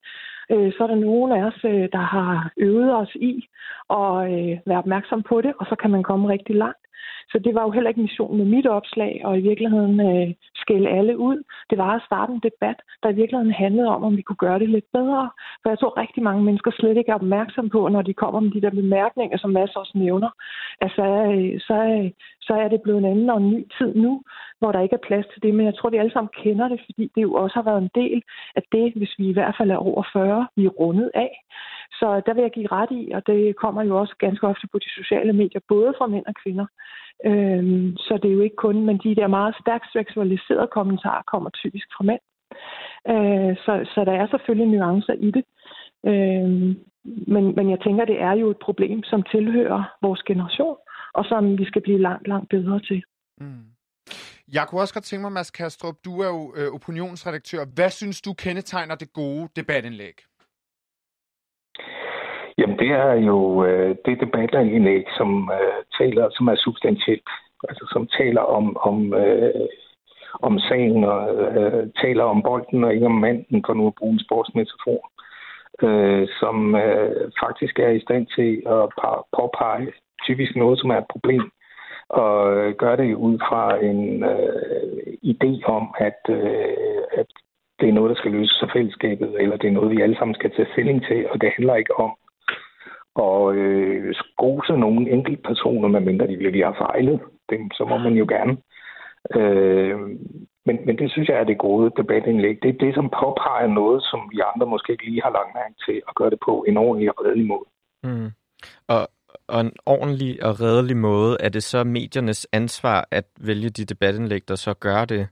S4: Øh, så er der nogen af os, øh, der har øvet os i at øh, være opmærksom på det, og så kan man komme rigtig langt. Så det var jo heller ikke missionen med mit opslag, og i virkeligheden øh, skælde alle ud. Det var at starte en debat, der i virkeligheden handlede om, om vi kunne gøre det lidt bedre. For jeg tror rigtig mange mennesker slet ikke er opmærksom på, når de kommer med de der bemærkninger, som Mads også nævner. Altså, øh, så, øh, så er det blevet en anden og en ny tid nu, hvor der ikke er plads til det. Men jeg tror, vi alle sammen kender det, fordi det jo også har været en del af det, hvis vi i hvert fald er over 40, vi er rundet af. Så der vil jeg give ret i, og det kommer jo også ganske ofte på de sociale medier, både fra mænd og kvinder. Øhm, så det er jo ikke kun, men de der meget stærkt seksualiserede kommentarer kommer typisk fra mænd. Øh, så, så der er selvfølgelig nuancer i det. Øh, men, men jeg tænker, det er jo et problem, som tilhører vores generation, og som vi skal blive langt, langt bedre til. Mm.
S2: Jeg kunne også godt tænke mig, Mads Kastrup, du er jo øh, opinionsredaktør. Hvad synes du kendetegner det gode debatindlæg?
S5: Jamen, det er jo øh, det debatindlæg, som øh, taler, som er substantielt. Altså, som taler om, om, øh, om sagen og øh, taler om bolden og ikke om manden, for nu at bruge en sportsmetafor. Øh, som øh, faktisk er i stand til at påpege typisk noget, som er et problem, og øh, gør det ud fra en øh, idé om, at, øh, at det er noget, der skal løses af fællesskabet, eller det er noget, vi alle sammen skal tage stilling til, og det handler ikke om og øh, skose nogle enkelte personer, medmindre de virkelig har fejlet, dem, så må man jo gerne. Øh, men, men det synes jeg er det gode debatindlæg. Det er det, som påpeger noget, som vi andre måske ikke lige har lagt mærke til at gøre det på en ordentlig og redelig måde.
S1: Mm. Og, og en ordentlig og redelig måde, er det så mediernes ansvar at vælge de debatindlæg, der så gør det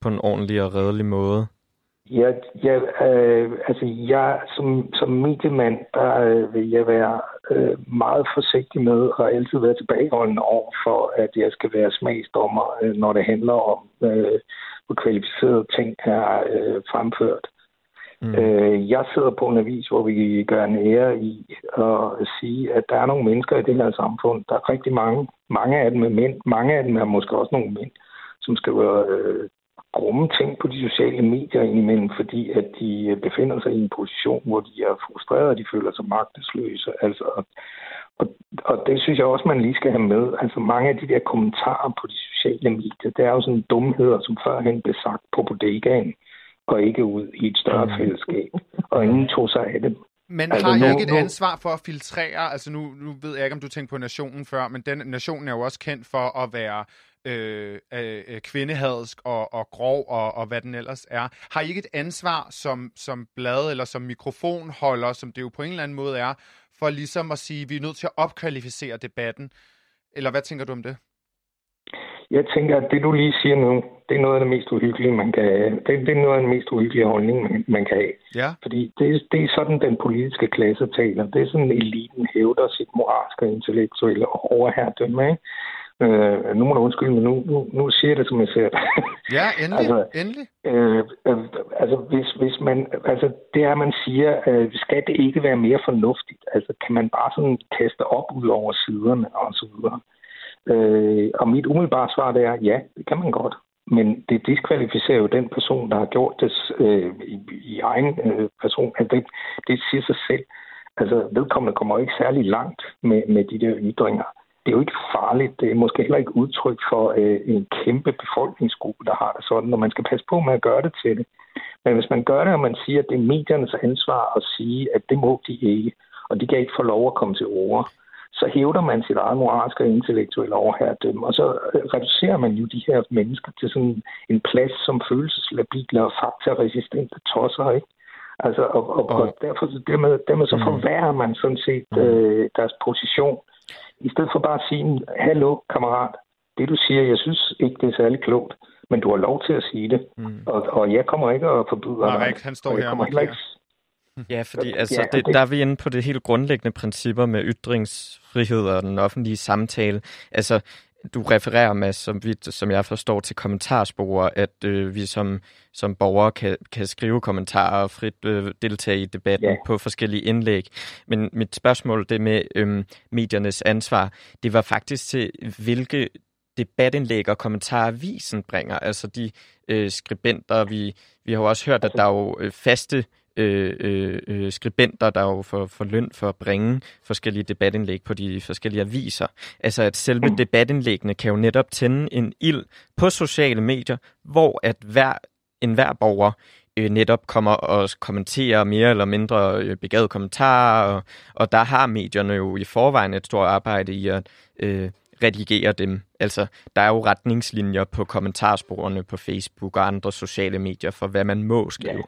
S1: på en ordentlig og redelig måde?
S5: Ja, ja øh, altså jeg som, som mediemand, der øh, vil jeg være øh, meget forsigtig med at altid være tilbageholdende over for, at jeg skal være smagsdommer, øh, når det handler om, øh, hvor kvalificerede ting er øh, fremført. Mm. Øh, jeg sidder på en avis, hvor vi gør en ære i at sige, at der er nogle mennesker i det her samfund. Der er rigtig mange. Mange af dem er mænd. Mange af dem er måske også nogle mænd, som skal være øh, grumme ting på de sociale medier indimellem, fordi at de øh, befinder sig i en position, hvor de er frustrerede, og de føler sig magtesløse. Altså, og, og det synes jeg også, man lige skal have med. Altså mange af de der kommentarer på de sociale medier, det er jo sådan dumheder, som førhen blev sagt på bodegaen, og ikke ud i et større mm. fællesskab. Og ingen tog sig af det.
S2: Men altså, har I ikke et ansvar for at filtrere? Altså nu, nu ved jeg ikke, om du tænkte på nationen før, men den nationen er jo også kendt for at være øh, øh, kvindehadsk og, og grov og, og hvad den ellers er. Har I ikke et ansvar som, som blad eller som mikrofonholder, som det jo på en eller anden måde er, for ligesom at sige, at vi er nødt til at opkvalificere debatten? Eller hvad tænker du om det?
S5: Jeg tænker, at det du lige siger nu, det er noget af det mest uhyggelige, man kan det, det er noget af den mest uhyggelige holdning, man, man kan have.
S2: Ja.
S5: Fordi det, det er sådan, den politiske klasse taler. Det er sådan, eliten hævder sit moralske og intellektuelle overherredømme. Ikke? Øh, nu må du undskylde, men nu, nu, nu siger jeg det, som jeg ser det.
S2: Ja, endelig. altså, endelig.
S5: Øh, øh, altså, hvis, hvis man, altså, det er, man siger, øh, skal det ikke være mere fornuftigt? Altså, kan man bare sådan kaste op ud over siderne og så videre? Øh, og mit umiddelbare svar det er, ja, det kan man godt. Men det diskvalificerer jo den person, der har gjort det øh, i, i egen øh, person. Altså, det, det siger sig selv. Altså, vedkommende kommer ikke særlig langt med, med de der ytringer det er jo ikke farligt. Det er måske heller ikke udtryk for øh, en kæmpe befolkningsgruppe, der har det sådan, når man skal passe på med at gøre det til det. Men hvis man gør det, og man siger, at det er mediernes ansvar at sige, at det må de ikke, og de kan ikke få lov at komme til ord, så hævder man sit eget moralske og intellektuelle overherredømme, og så øh, reducerer man jo de her mennesker til sådan en plads som følelseslabile og faktaresistente tosser, ikke? Altså, og, og, og, og derfor dermed, dermed så mm. forværrer man sådan set mm. øh, deres position. I stedet for bare at sige, hallo kammerat, det du siger, jeg synes ikke, det er særlig klogt, men du har lov til at sige det. Mm. Og, og jeg kommer ikke at forbyde dig.
S2: Nej, han står her og
S5: ikke...
S1: Ja, fordi altså, ja, det, der er vi inde på det helt grundlæggende principper med ytringsfrihed og den offentlige samtale. Altså, du refererer med, som, vi, som jeg forstår, til kommentarspor, at øh, vi som, som borgere kan, kan skrive kommentarer og frit øh, deltage i debatten yeah. på forskellige indlæg. Men mit spørgsmål, det med øh, mediernes ansvar, det var faktisk til, hvilke debatindlæg og kommentarer avisen bringer. Altså de øh, skribenter, vi, vi har jo også hørt, at der er jo øh, faste øh, øh, øh, skribenter, der jo får, får løn for at bringe forskellige debatindlæg på de forskellige aviser. Altså at selve mm. debatindlæggene kan jo netop tænde en ild på sociale medier, hvor at hver, en hver borger øh, netop kommer og kommenterer mere eller mindre øh, begavede kommentarer, og, og der har medierne jo i forvejen et stort arbejde i at øh, redigere dem. Altså, der er jo retningslinjer på kommentarsporene på Facebook og andre sociale medier for, hvad man må skrive. Ja.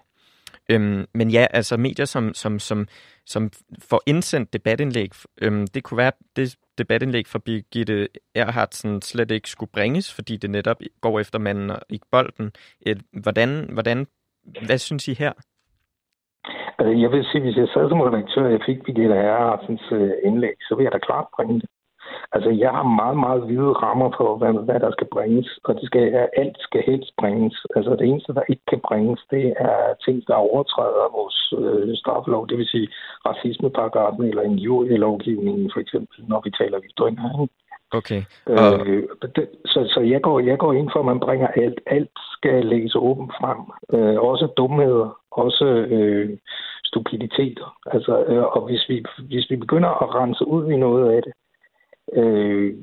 S1: Øhm, men ja, altså medier, som, som, som, som får indsendt debatindlæg, øhm, det kunne være, det debatindlæg fra Birgitte Erhardsen slet ikke skulle bringes, fordi det netop går efter manden og ikke bolden. Et, hvordan, hvordan, hvad synes I her?
S5: Altså, jeg vil sige, hvis jeg sad som redaktør, og jeg fik Birgitte Erhardsens øh, indlæg, så vil jeg da klart bringe det. Altså, jeg har meget, meget hvide rammer for, hvad, hvad der skal bringes, og det skal, alt skal helst bringes. Altså, det eneste, der ikke kan bringes, det er ting, der overtræder vores øh, straffelov, det vil sige racismeparagrafen eller en lovgivningen for eksempel, når vi taler ytringer.
S1: Okay.
S5: Øh, det, så så jeg, går, jeg går ind for, at man bringer alt. Alt skal lægges åbent frem. Øh, også dumheder, også øh, stupiditeter. Altså, øh, og hvis vi, hvis vi begynder at rense ud i noget af det, øh,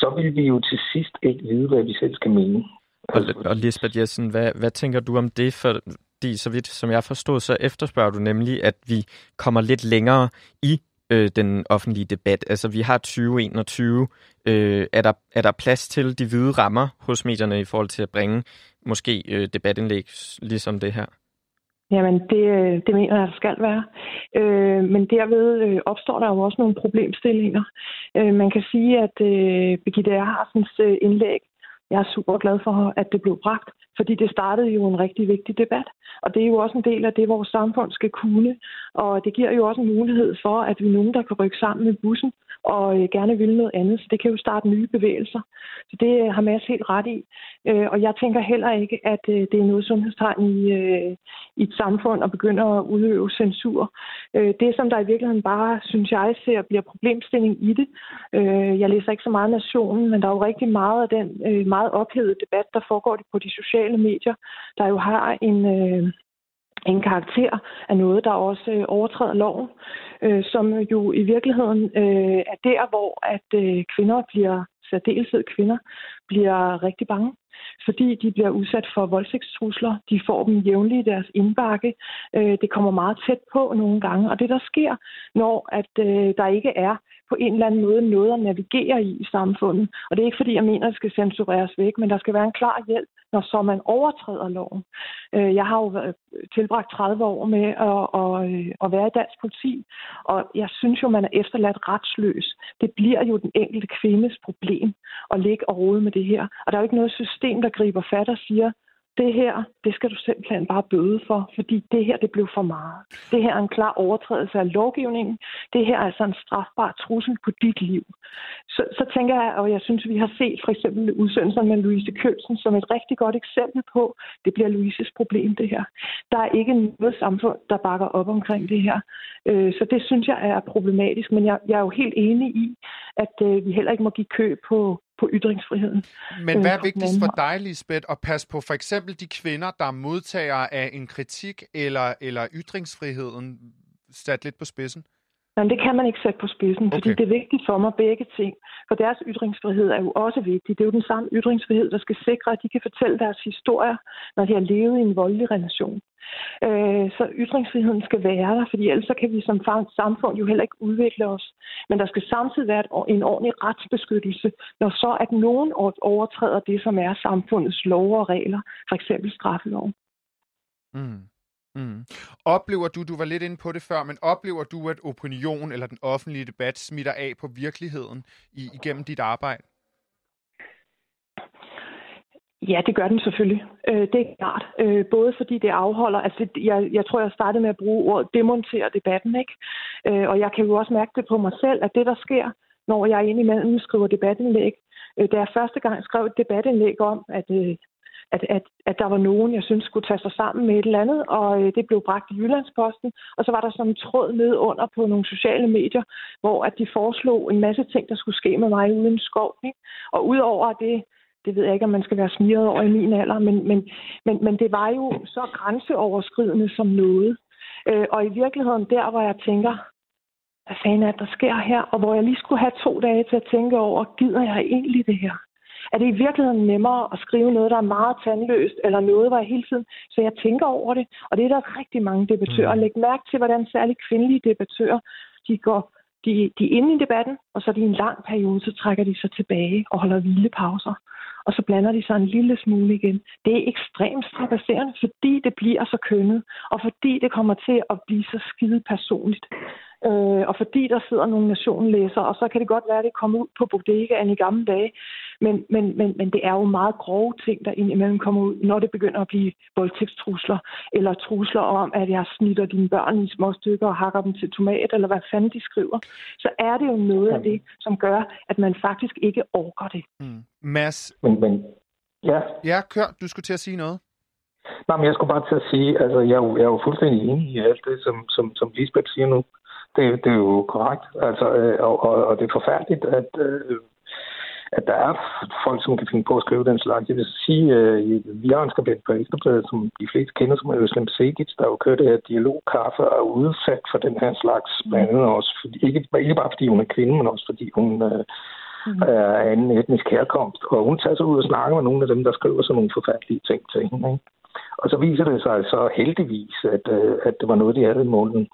S5: så vil vi jo til sidst ikke vide, hvad vi selv skal mene.
S1: Og, og Lisbeth Jessen, hvad, hvad tænker du om det? Fordi så vidt som jeg forstod, så efterspørger du nemlig, at vi kommer lidt længere i øh, den offentlige debat. Altså vi har 2021. Øh, er, der, er der plads til de hvide rammer hos medierne i forhold til at bringe måske øh, debatindlæg ligesom det her?
S4: Jamen, det, øh, det mener jeg, der skal være. Øh, men derved øh, opstår der jo også nogle problemstillinger. Øh, man kan sige, at øh, Birgitte Erhardsens øh, indlæg, jeg er super glad for, at det blev bragt, fordi det startede jo en rigtig vigtig debat. Og det er jo også en del af det, vores samfund skal kunne. Og det giver jo også en mulighed for, at vi er nogen, der kan rykke sammen med bussen og øh, gerne vil noget andet. Så det kan jo starte nye bevægelser. Så det øh, har Mads helt ret i. Øh, og jeg tænker heller ikke, at det er noget sundhedstegn i, i et samfund at begynde at udøve censur. Det, som der i virkeligheden bare, synes jeg, ser bliver problemstilling i det. Jeg læser ikke så meget Nationen, men der er jo rigtig meget af den meget ophedede debat, der foregår på de sociale medier, der jo har en... En karakter af noget, der også øh, overtræder loven, øh, som jo i virkeligheden øh, er der, hvor at øh, kvinder bliver, særdeleshed kvinder, bliver rigtig bange fordi de bliver udsat for voldtægtstrusler. De får dem jævnligt i deres indbakke. Øh, det kommer meget tæt på nogle gange. Og det, der sker, når at øh, der ikke er på en eller anden måde noget at navigere i i samfundet. Og det er ikke fordi, jeg mener, at det skal censureres væk, men der skal være en klar hjælp, når så man overtræder loven. Øh, jeg har jo tilbragt 30 år med at, at, øh, at være i dansk politi, og jeg synes jo, man er efterladt retsløs. Det bliver jo den enkelte kvindes problem at ligge og rode med det her. Og der er jo ikke noget system, der griber fat og siger, det her, det skal du simpelthen bare bøde for, fordi det her, det blev for meget. Det her er en klar overtrædelse af lovgivningen. Det her er altså en strafbar trussel på dit liv. Så, så tænker jeg, og jeg synes, vi har set for eksempel udsendelsen med Louise Kølsen som et rigtig godt eksempel på, det bliver Louises problem, det her. Der er ikke noget samfund, der bakker op omkring det her. Øh, så det synes jeg er problematisk, men jeg, jeg er jo helt enig i, at øh, vi heller ikke må give kø på på ytringsfriheden.
S2: Men hvad er øh, vigtigst for dig, Lisbeth, at passe på for eksempel de kvinder, der modtager af en kritik eller, eller ytringsfriheden sat lidt på spidsen?
S4: Men det kan man ikke sætte på spidsen, okay. fordi det er vigtigt for mig begge ting. For deres ytringsfrihed er jo også vigtig. Det er jo den samme ytringsfrihed, der skal sikre, at de kan fortælle deres historier, når de har levet i en voldelig relation. Øh, så ytringsfriheden skal være der, fordi ellers så kan vi som samfund jo heller ikke udvikle os. Men der skal samtidig være en ordentlig retsbeskyttelse, når så at nogen overtræder det, som er samfundets lov og regler, for eksempel straffeloven.
S2: Mm. Mm. Oplever du, du var lidt inde på det før, men oplever du, at opinion eller den offentlige debat smitter af på virkeligheden i, igennem dit arbejde?
S4: Ja, det gør den selvfølgelig. Øh, det er klart. Øh, både fordi det afholder, altså jeg, jeg tror, jeg startede med at bruge ordet demontere debatten, ikke? Øh, og jeg kan jo også mærke det på mig selv, at det, der sker, når jeg indimellem skriver debatindlæg, øh, da jeg første gang skrev et debatindlæg om, at, øh, at, at, at der var nogen, jeg synes skulle tage sig sammen med et eller andet, og øh, det blev bragt i Jyllandsposten, og så var der sådan en tråd ned under på nogle sociale medier, hvor at de foreslog en masse ting, der skulle ske med mig uden skov. Ikke? Og udover det, det ved jeg ikke, om man skal være smiret over i min alder, men, men, men, men det var jo så grænseoverskridende som noget. Øh, og i virkeligheden der, hvor jeg tænker, hvad fanden er der sker her? Og hvor jeg lige skulle have to dage til at tænke over, gider jeg egentlig det her? Er det i virkeligheden nemmere at skrive noget, der er meget tandløst, eller noget, hvor jeg hele tiden... Så jeg tænker over det, og det er der rigtig mange debattører. Mm. Læg mærke til, hvordan særligt kvindelige debattører, de går de, de er inde i debatten, og så er de en lang periode, så trækker de sig tilbage og holder hvilepauser og så blander de sig en lille smule igen. Det er ekstremt strapasserende, fordi det bliver så kønnet, og fordi det kommer til at blive så skide personligt. Øh, og fordi der sidder nogle nationlæsere, og så kan det godt være, at det kommer ud på bodegaen i gamle dage, men, men, men, men det er jo meget grove ting, der indimellem kommer ud, når det begynder at blive voldtægtstrusler, eller trusler om, at jeg snitter dine børn i små stykker og hakker dem til tomat, eller hvad fanden de skriver, så er det jo noget af det, som gør, at man faktisk ikke orker det. Mm.
S2: Mads?
S5: Men, men, ja.
S2: Ja, kør. Du skulle til at sige noget.
S5: Nej, men jeg skulle bare til at sige, altså jeg er jo, jeg er jo fuldstændig enig i alt det, som, som, som Lisbeth siger nu. Det, det er jo korrekt. Altså, øh, og, og, og det er forfærdeligt, at, øh, at der er folk, som kan finde på at skrive den slags. Jeg vil sige, øh, vi har en skribent på Ekstrabladet, som de fleste kender, som er Øslem Segic, der jo kørt det her dialogkaffe og er udsat for den her slags, blandt andet også, fordi, ikke, ikke bare fordi hun er kvinde, men også fordi hun øh, mm. er af anden etnisk herkomst. Og hun tager sig ud og snakker med nogle af dem, der skriver sådan nogle forfærdelige ting til hende. Ikke? Og så viser det sig så heldigvis, at, øh, at det var noget, de havde i munden.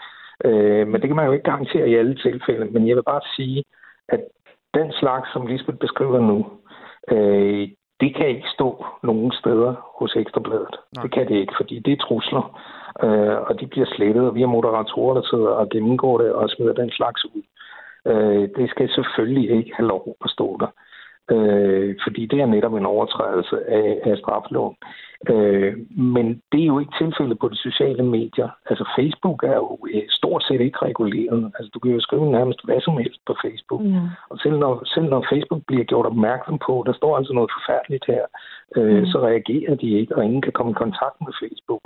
S5: Øh, men det kan man jo ikke garantere i alle tilfælde. Men jeg vil bare sige, at den slags, som Lisbeth beskriver nu, øh, det kan ikke stå nogen steder hos Ekstrabladet. Nej. Det kan det ikke, fordi det er trusler, øh, og de bliver slettet, og vi har moderatorer, der sidder og gennemgår det og smider den slags ud. Øh, det skal selvfølgelig ikke have lov at stå der øh, fordi det er netop en overtrædelse af, af strafloven. Øh, men det er jo ikke tilfældet på de sociale medier. Altså Facebook er jo øh, stort set ikke reguleret. Altså du kan jo skrive nærmest hvad som helst på Facebook. Mm. Og selv når, selv når Facebook bliver gjort opmærksom på, der står altså noget forfærdeligt her, øh, mm. så reagerer de ikke, og ingen kan komme i kontakt med Facebook.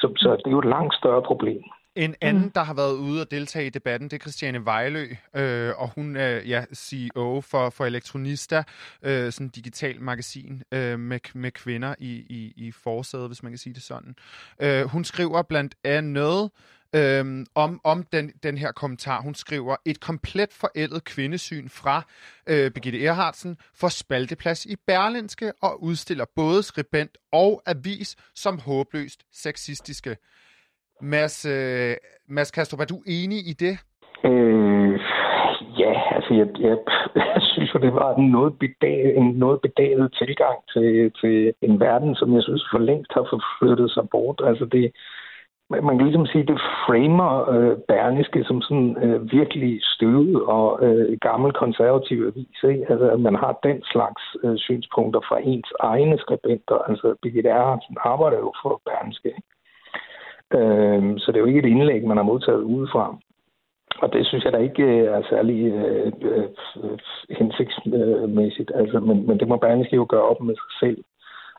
S5: Så, så det er jo et langt større problem.
S2: En anden, mm. der har været ude og deltage i debatten, det er Christiane Vejlø, øh, og hun er ja, CEO for, for Elektronista, øh, sådan et digital magasin øh, med, med kvinder i, i, i forsædet, hvis man kan sige det sådan. Øh, hun skriver blandt andet øh, om, om den, den her kommentar. Hun skriver, et komplet forældet kvindesyn fra øh, Birgitte Erhardsen for spalteplads i Berlinske og udstiller både skribent og avis som håbløst sexistiske. Mads, øh, Mads Kastrup, er du enig i det?
S5: Øh, ja, altså jeg, jeg, jeg synes jo, det var en noget, bedag, en noget bedaget tilgang til, til en verden, som jeg synes for længst har forflyttet sig bort. Altså det, man kan ligesom sige, det framer øh, Berniske som sådan øh, virkelig støvet og øh, gammel konservativ avis. Ikke? Altså, at man har den slags øh, synspunkter fra ens egne skribenter. Altså, Birgit Erhardsen arbejder jo for Berniske. Ikke? Øh, så det er jo ikke et indlæg, man har modtaget udefra. Og det synes jeg da ikke øh, er særlig øh, øh, hensigtsmæssigt. Altså, men, men det må Berlingske jo gøre op med sig selv,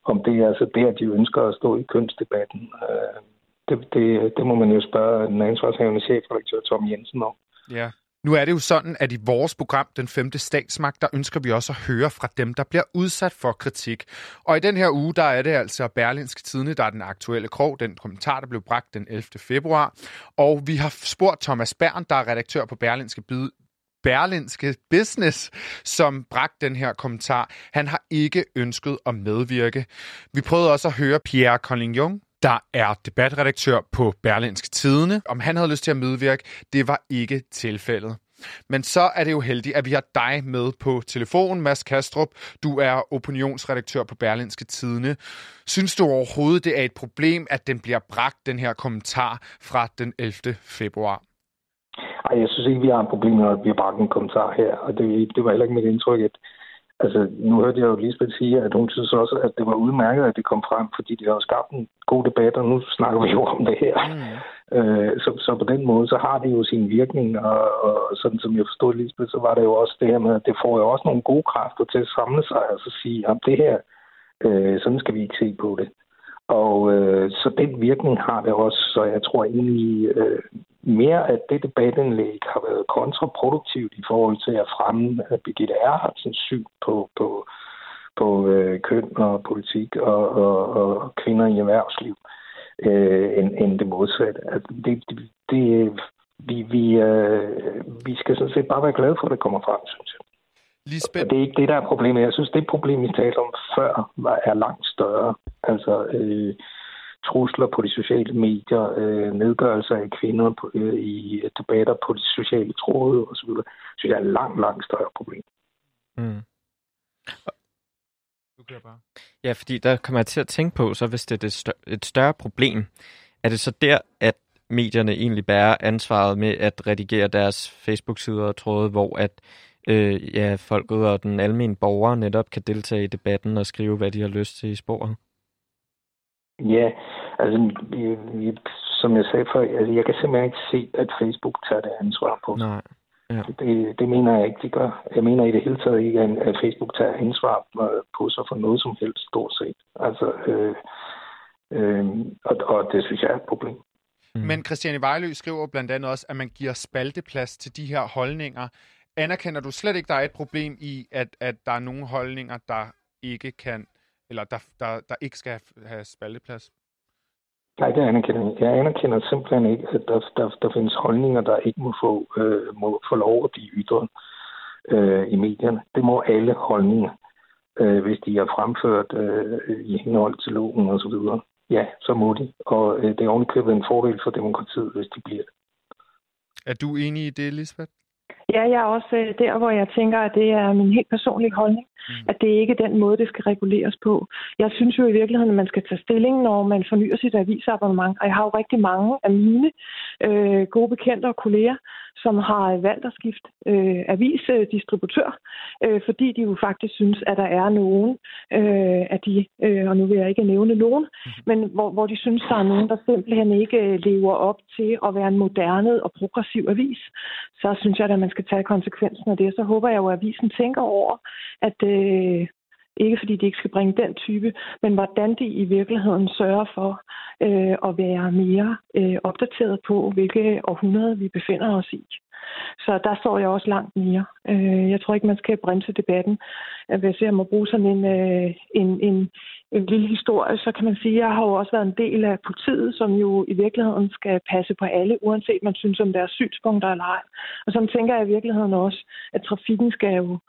S5: om det er altså det, at de ønsker at stå i kønsdebatten. Øh, det, det, det må man jo spørge den ansvarshavende chefredaktør Tom Jensen om.
S2: Ja. Nu er det jo sådan, at i vores program, Den femte statsmagt, der ønsker vi også at høre fra dem, der bliver udsat for kritik. Og i den her uge, der er det altså Berlinske Tidene, der er den aktuelle krog, den kommentar, der blev bragt den 11. februar. Og vi har spurgt Thomas Bern, der er redaktør på Berlinske Bid Berlinske Business, som bragte den her kommentar. Han har ikke ønsket at medvirke. Vi prøvede også at høre Pierre Collignon, der er debatredaktør på Berlinske Tidene. Om han havde lyst til at medvirke, det var ikke tilfældet. Men så er det jo heldigt, at vi har dig med på telefon, Mads Kastrup. Du er opinionsredaktør på Berlinske Tidene. Synes du overhovedet, det er et problem, at den bliver bragt, den her kommentar fra den 11. februar?
S5: Ej, jeg synes ikke, vi har et problem, når vi har bragt en kommentar her. Og det, det var heller ikke mit indtryk, at Altså, nu hørte jeg jo Lisbeth sige, at hun synes også, at det var udmærket, at det kom frem, fordi det har skabt en god debat, og nu snakker vi jo om det her. Mm. Øh, så, så på den måde, så har det jo sin virkning, og, og sådan som jeg forstod Lisbeth, så var det jo også det her med, at det får jo også nogle gode kræfter til at samle sig og så sige, at det her, øh, sådan skal vi ikke se på det. Og øh, så den virkning har det også, så jeg tror egentlig øh, mere, at det debatindlæg har været kontraproduktivt i forhold til at fremme Birgitte Erhardsens syn på, på, på øh, køn og politik og, og, og kvinder i erhvervsliv, øh, end, end det modsatte. At det, det, det, vi, vi, øh, vi skal sådan set bare være glade for, at det kommer frem, synes jeg. Lisbeth... Det er ikke det, der er problemet. Jeg synes, det problem, vi talte om før, var, er langt større. Altså øh, trusler på de sociale medier, øh, nedgørelser af kvinder på, øh, i debatter på de sociale tråde osv. Så det er et langt, langt større problem. Mm.
S1: Ja, fordi der kommer jeg til at tænke på, så hvis det er et større, et større problem, er det så der, at medierne egentlig bærer ansvaret med at redigere deres Facebook-sider og tråde, hvor at øh, ja, folket og den almindelige borger netop kan deltage i debatten og skrive, hvad de har lyst til i sporet?
S5: Ja, altså som jeg sagde før, altså, jeg kan simpelthen ikke se, at Facebook tager det ansvar på
S1: Nej. Ja.
S5: Det, det mener jeg ikke, de gør. Jeg mener i det hele taget ikke, at Facebook tager ansvar på sig for noget som helst, stort set. Altså, øh, øh, og, og det synes jeg er et problem.
S2: Mm. Men Christiane Vejlø skriver blandt andet også, at man giver spalteplads til de her holdninger. Anerkender du slet ikke, der er et problem i, at, at der er nogle holdninger, der ikke kan, eller der, der, der ikke skal have spalteplads?
S5: Nej, det anerkender jeg Jeg anerkender simpelthen ikke, at der, der, der findes holdninger, der ikke må få, øh, må få lov at blive ytret øh, i medierne. Det må alle holdninger, øh, hvis de er fremført øh, i henhold til loven osv. Ja, så må de. Og øh, det er ovenikøbet en fordel for demokratiet, hvis de bliver det.
S2: Er du enig i det, Lisbeth?
S4: Ja, jeg er også øh, der, hvor jeg tænker, at det er min helt personlige holdning, mm. at det ikke er den måde, det skal reguleres på. Jeg synes jo i virkeligheden, at man skal tage stilling, når man fornyer sit avisabonnement. Og jeg har jo rigtig mange af mine øh, gode bekendte og kolleger, som har valgt at skifte øh, avisdistributør, øh, fordi de jo faktisk synes, at der er nogen øh, af de, øh, og nu vil jeg ikke nævne nogen, mm-hmm. men hvor, hvor de synes, der er nogen, der simpelthen ikke lever op til at være en moderne og progressiv avis. Så synes jeg, at man skal tage konsekvensen af det. Så håber jeg jo, at avisen tænker over, at øh, Øh, ikke fordi de ikke skal bringe den type, men hvordan de i virkeligheden sørger for øh, at være mere øh, opdateret på, hvilke århundrede vi befinder os i. Så der står jeg også langt mere. Øh, jeg tror ikke, man skal bremse debatten. Øh, hvis jeg må bruge sådan en, øh, en, en, en lille historie, så kan man sige, at jeg har jo også været en del af politiet, som jo i virkeligheden skal passe på alle, uanset man synes om deres synspunkter eller ej. Og så tænker jeg i virkeligheden også, at trafikken skal jo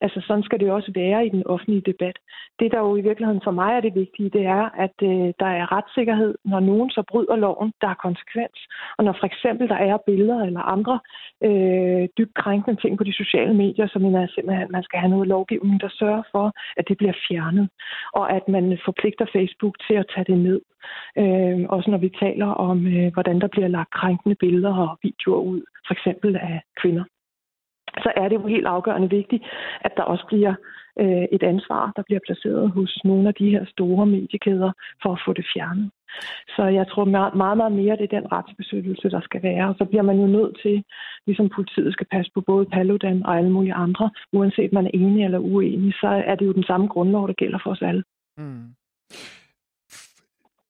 S4: Altså sådan skal det også være i den offentlige debat. Det, der jo i virkeligheden for mig er det vigtige, det er, at øh, der er retssikkerhed, når nogen så bryder loven, der er konsekvens. Og når for eksempel der er billeder eller andre øh, dybt krænkende ting på de sociale medier, så mener jeg simpelthen, at man skal have noget lovgivning, der sørger for, at det bliver fjernet. Og at man forpligter Facebook til at tage det ned. Øh, også når vi taler om, øh, hvordan der bliver lagt krænkende billeder og videoer ud, for eksempel af kvinder så er det jo helt afgørende vigtigt, at der også bliver øh, et ansvar, der bliver placeret hos nogle af de her store mediekæder for at få det fjernet. Så jeg tror meget, meget mere, det er den retsbeskyttelse, der skal være. Og så bliver man jo nødt til, ligesom politiet skal passe på både Paludan og alle mulige andre, uanset man er enig eller uenig, så er det jo den samme grundlov, der gælder for os alle. Mm.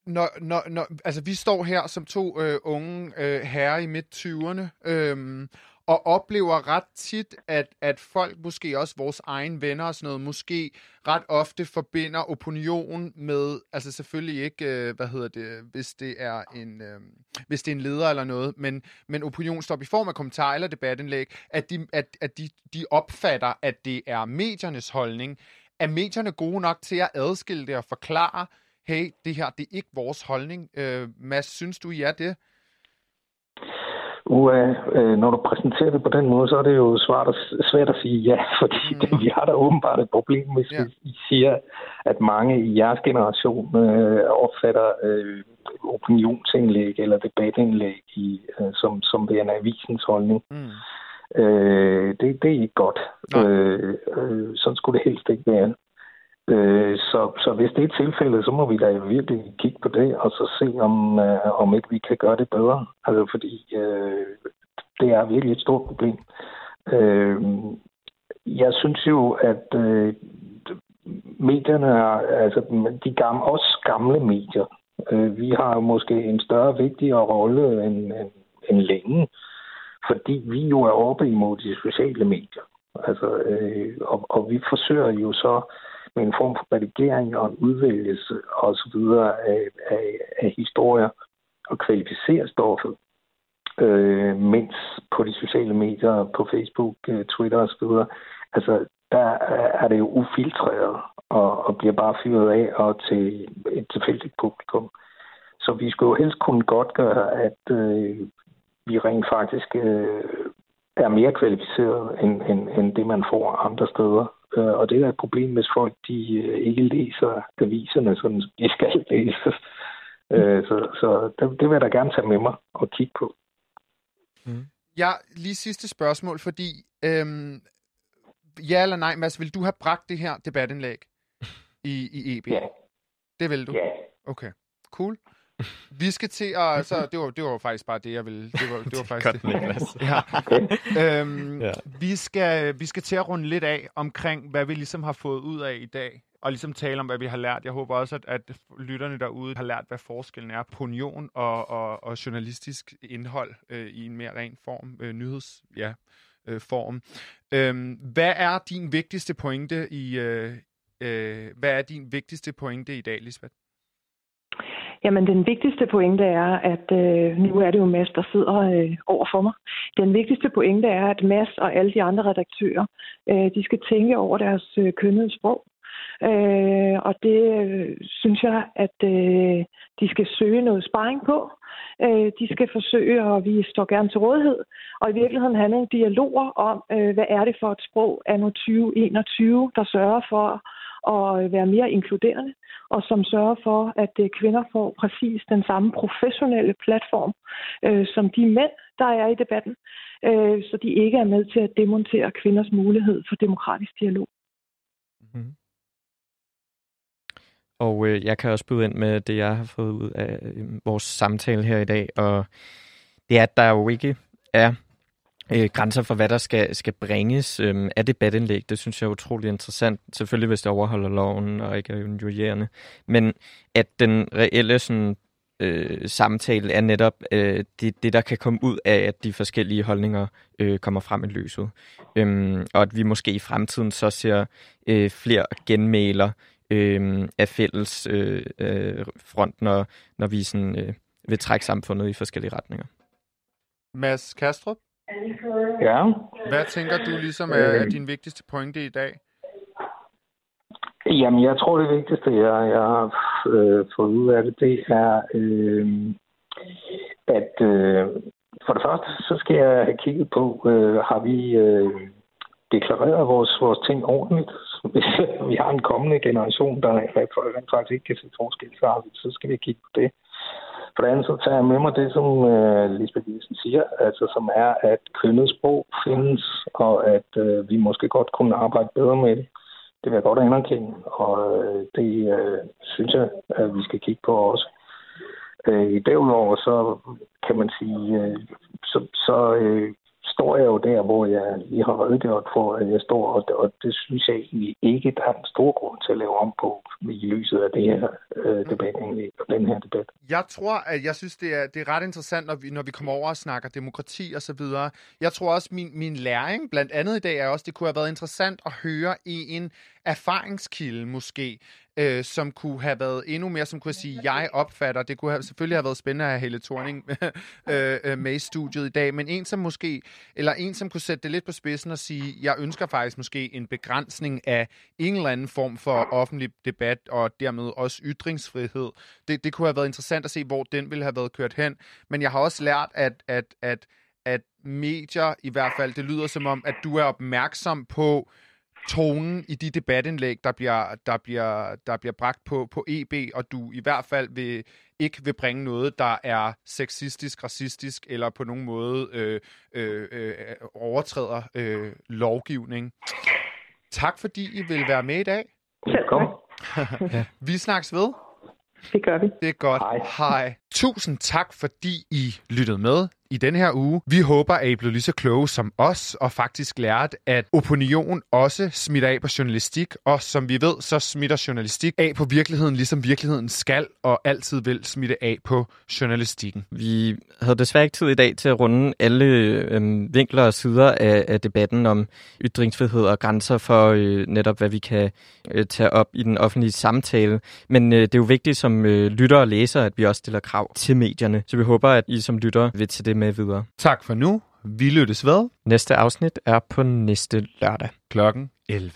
S2: Når, når, når, altså, vi står her som to øh, unge øh, herrer i midt-20'erne, øh, og oplever ret tit, at, at folk, måske også vores egen venner og sådan noget, måske ret ofte forbinder opinion med, altså selvfølgelig ikke, øh, hvad hedder det, hvis det er en, øh, hvis det er en leder eller noget, men, men opinion står i form af kommentarer eller debatindlæg, at, de, at, at de, de opfatter, at det er mediernes holdning. Er medierne gode nok til at adskille det og forklare, hey, det her, det er ikke vores holdning. Øh, Mads, synes du, I er det?
S5: Uha, øh, når du præsenterer det på den måde, så er det jo svært at, svært at sige ja, fordi mm. det, vi har da åbenbart et problem, hvis ja. vi siger, at mange i jeres generation øh, opfatter øh, opinionsindlæg eller debatindlæg i, øh, som, som værende avisens holdning. Mm. Øh, det, det er ikke godt. Øh, øh, sådan skulle det helst ikke være. Øh, så, så hvis det er tilfældet, så må vi da virkelig kigge på det, og så se, om, øh, om ikke vi kan gøre det bedre. Altså, fordi øh, det er virkelig et stort problem. Øh, jeg synes jo, at øh, medierne er, altså de gamle, også gamle medier, øh, vi har jo måske en større, vigtigere rolle end, end, end længe, fordi vi jo er oppe imod de sociale medier. Altså, øh, og, og vi forsøger jo så med en form for redigering og en udvælgelse osv. Af, af, af historier og kvalificere stoffet. Øh, mens på de sociale medier, på Facebook, øh, Twitter osv., altså der er det jo ufiltreret og, og bliver bare fyret af og til et tilfældigt publikum. Så vi skulle jo helst kunne godt gøre, at øh, vi rent faktisk øh, er mere kvalificeret end, end, end det, man får andre steder. Øh, og det er et problem, hvis folk de øh, ikke læser aviserne, som de skal læses. Øh, så så det, det vil jeg da gerne tage med mig og kigge på.
S2: Mm. Ja, lige sidste spørgsmål, fordi øhm, ja eller nej, Mads, vil du have bragt det her debatindlæg i, i EB?
S5: Ja.
S2: Det vil du?
S5: Ja.
S2: Okay, cool. Vi skal til at... Så det var, det var faktisk bare det, jeg ville... Det var, det var faktisk
S1: det.
S2: Ja. Øhm, ja. Vi, skal, vi skal til at runde lidt af omkring, hvad vi ligesom har fået ud af i dag. Og ligesom tale om, hvad vi har lært. Jeg håber også, at, at lytterne derude har lært, hvad forskellen er på union og, og, og journalistisk indhold øh, i en mere ren form. Øh, nyheds... Ja, øh, form. Øhm, hvad er din vigtigste pointe i... Øh, øh, hvad er din vigtigste pointe i dag, Lisbeth?
S4: Jamen, den vigtigste pointe er, at øh, nu er det jo Mads, der sidder øh, over for mig. Den vigtigste pointe er, at Mads og alle de andre redaktører, øh, de skal tænke over deres øh, kønnede sprog. Øh, og det øh, synes jeg, at øh, de skal søge noget sparring på. Øh, de skal forsøge, og vi står gerne til rådighed, og i virkeligheden handler nogle dialoger om, øh, hvad er det for et sprog anno 2021, der sørger for at øh, være mere inkluderende, og som sørger for, at øh, kvinder får præcis den samme professionelle platform øh, som de mænd, der er i debatten, øh, så de ikke er med til at demontere kvinders mulighed for demokratisk dialog. Mm-hmm.
S1: Og øh, jeg kan også byde ind med det, jeg har fået ud af øh, vores samtale her i dag, og det er, at der jo ikke er øh, grænser for, hvad der skal, skal bringes øh, af debatindlæg. Det synes jeg er utrolig interessant. Selvfølgelig, hvis det overholder loven og ikke er injurierende. Men at den reelle sådan, øh, samtale er netop øh, det, det, der kan komme ud af, at de forskellige holdninger øh, kommer frem i lyset. Øhm, og at vi måske i fremtiden så ser øh, flere genmaler øh, af fælles øh, øh, front, når, når vi sådan, øh, vil trække samfundet i forskellige retninger.
S2: Mads Kastrup?
S5: Ja.
S2: Hvad tænker du ligesom er øh, din vigtigste pointe i dag?
S5: Jamen, jeg tror, det vigtigste, jeg, jeg har øh, fået ud af det, det er, øh, at øh, for det første, så skal jeg have kigget på, øh, har vi øh, deklareret vores, vores ting ordentligt? Hvis vi har en kommende generation, der rent faktisk ikke kan se forskel, så, så skal vi kigge på det. For det andet så tager jeg med mig det, som øh, Lisbeth Jensen siger, altså som er, at kønnet sprog findes, og at øh, vi måske godt kunne arbejde bedre med det. Det vil jeg godt anerkende, og øh, det øh, synes jeg, at vi skal kigge på også. Uh, derudover så kan man sige, øh, så, så øh, står jeg jo der, hvor jeg lige har redegjort for, at jeg står, og, og det synes jeg egentlig ikke, der er en stor grund til at lave om på i lyset af det her øh, debat, egentlig, og den her debat.
S2: Jeg tror, at jeg synes, det er, det er ret interessant, når vi, når vi kommer over og snakker demokrati og så videre. Jeg tror også, min, min læring, blandt andet i dag, er også, det kunne have været interessant at høre i en erfaringskilde måske, øh, som kunne have været endnu mere, som kunne sige, jeg opfatter. Det kunne have, selvfølgelig have været spændende at have Helle Thorning øh, øh, med i studiet i dag, men en som måske, eller en som kunne sætte det lidt på spidsen og sige, jeg ønsker faktisk måske en begrænsning af en eller anden form for offentlig debat, og dermed også ytringsfrihed. Det, det kunne have været interessant at se, hvor den ville have været kørt hen, men jeg har også lært, at, at, at medier i hvert fald, det lyder som om, at du er opmærksom på tonen i de debatindlæg, der bliver, der bliver, der bliver bragt på, på EB, og du i hvert fald vil, ikke vil bringe noget, der er sexistisk, racistisk eller på nogen måde øh, øh, øh, overtræder øh, lovgivning. Tak fordi I vil være med i dag.
S4: Velkommen.
S2: Vi snakkes ved.
S4: Det gør vi.
S2: Det er godt.
S3: Hej.
S2: Hej. Tusind tak, fordi I lyttede med i den her uge. Vi håber, at I blev lige så kloge som os, og faktisk lært, at opinion også smitter af på journalistik, og som vi ved, så smitter journalistik af på virkeligheden, ligesom virkeligheden skal og altid vil smitte af på journalistikken.
S1: Vi havde desværre ikke tid i dag til at runde alle øh, vinkler og sider af, af debatten om ytringsfrihed og grænser for øh, netop, hvad vi kan øh, tage op i den offentlige samtale. Men øh, det er jo vigtigt som øh, lytter og læser, at vi også stiller krav til medierne. Så vi håber, at I som lytter vil tage det med videre.
S2: Tak for nu. Vi lyttes ved
S1: Næste afsnit er på næste lørdag.
S2: klokken 11.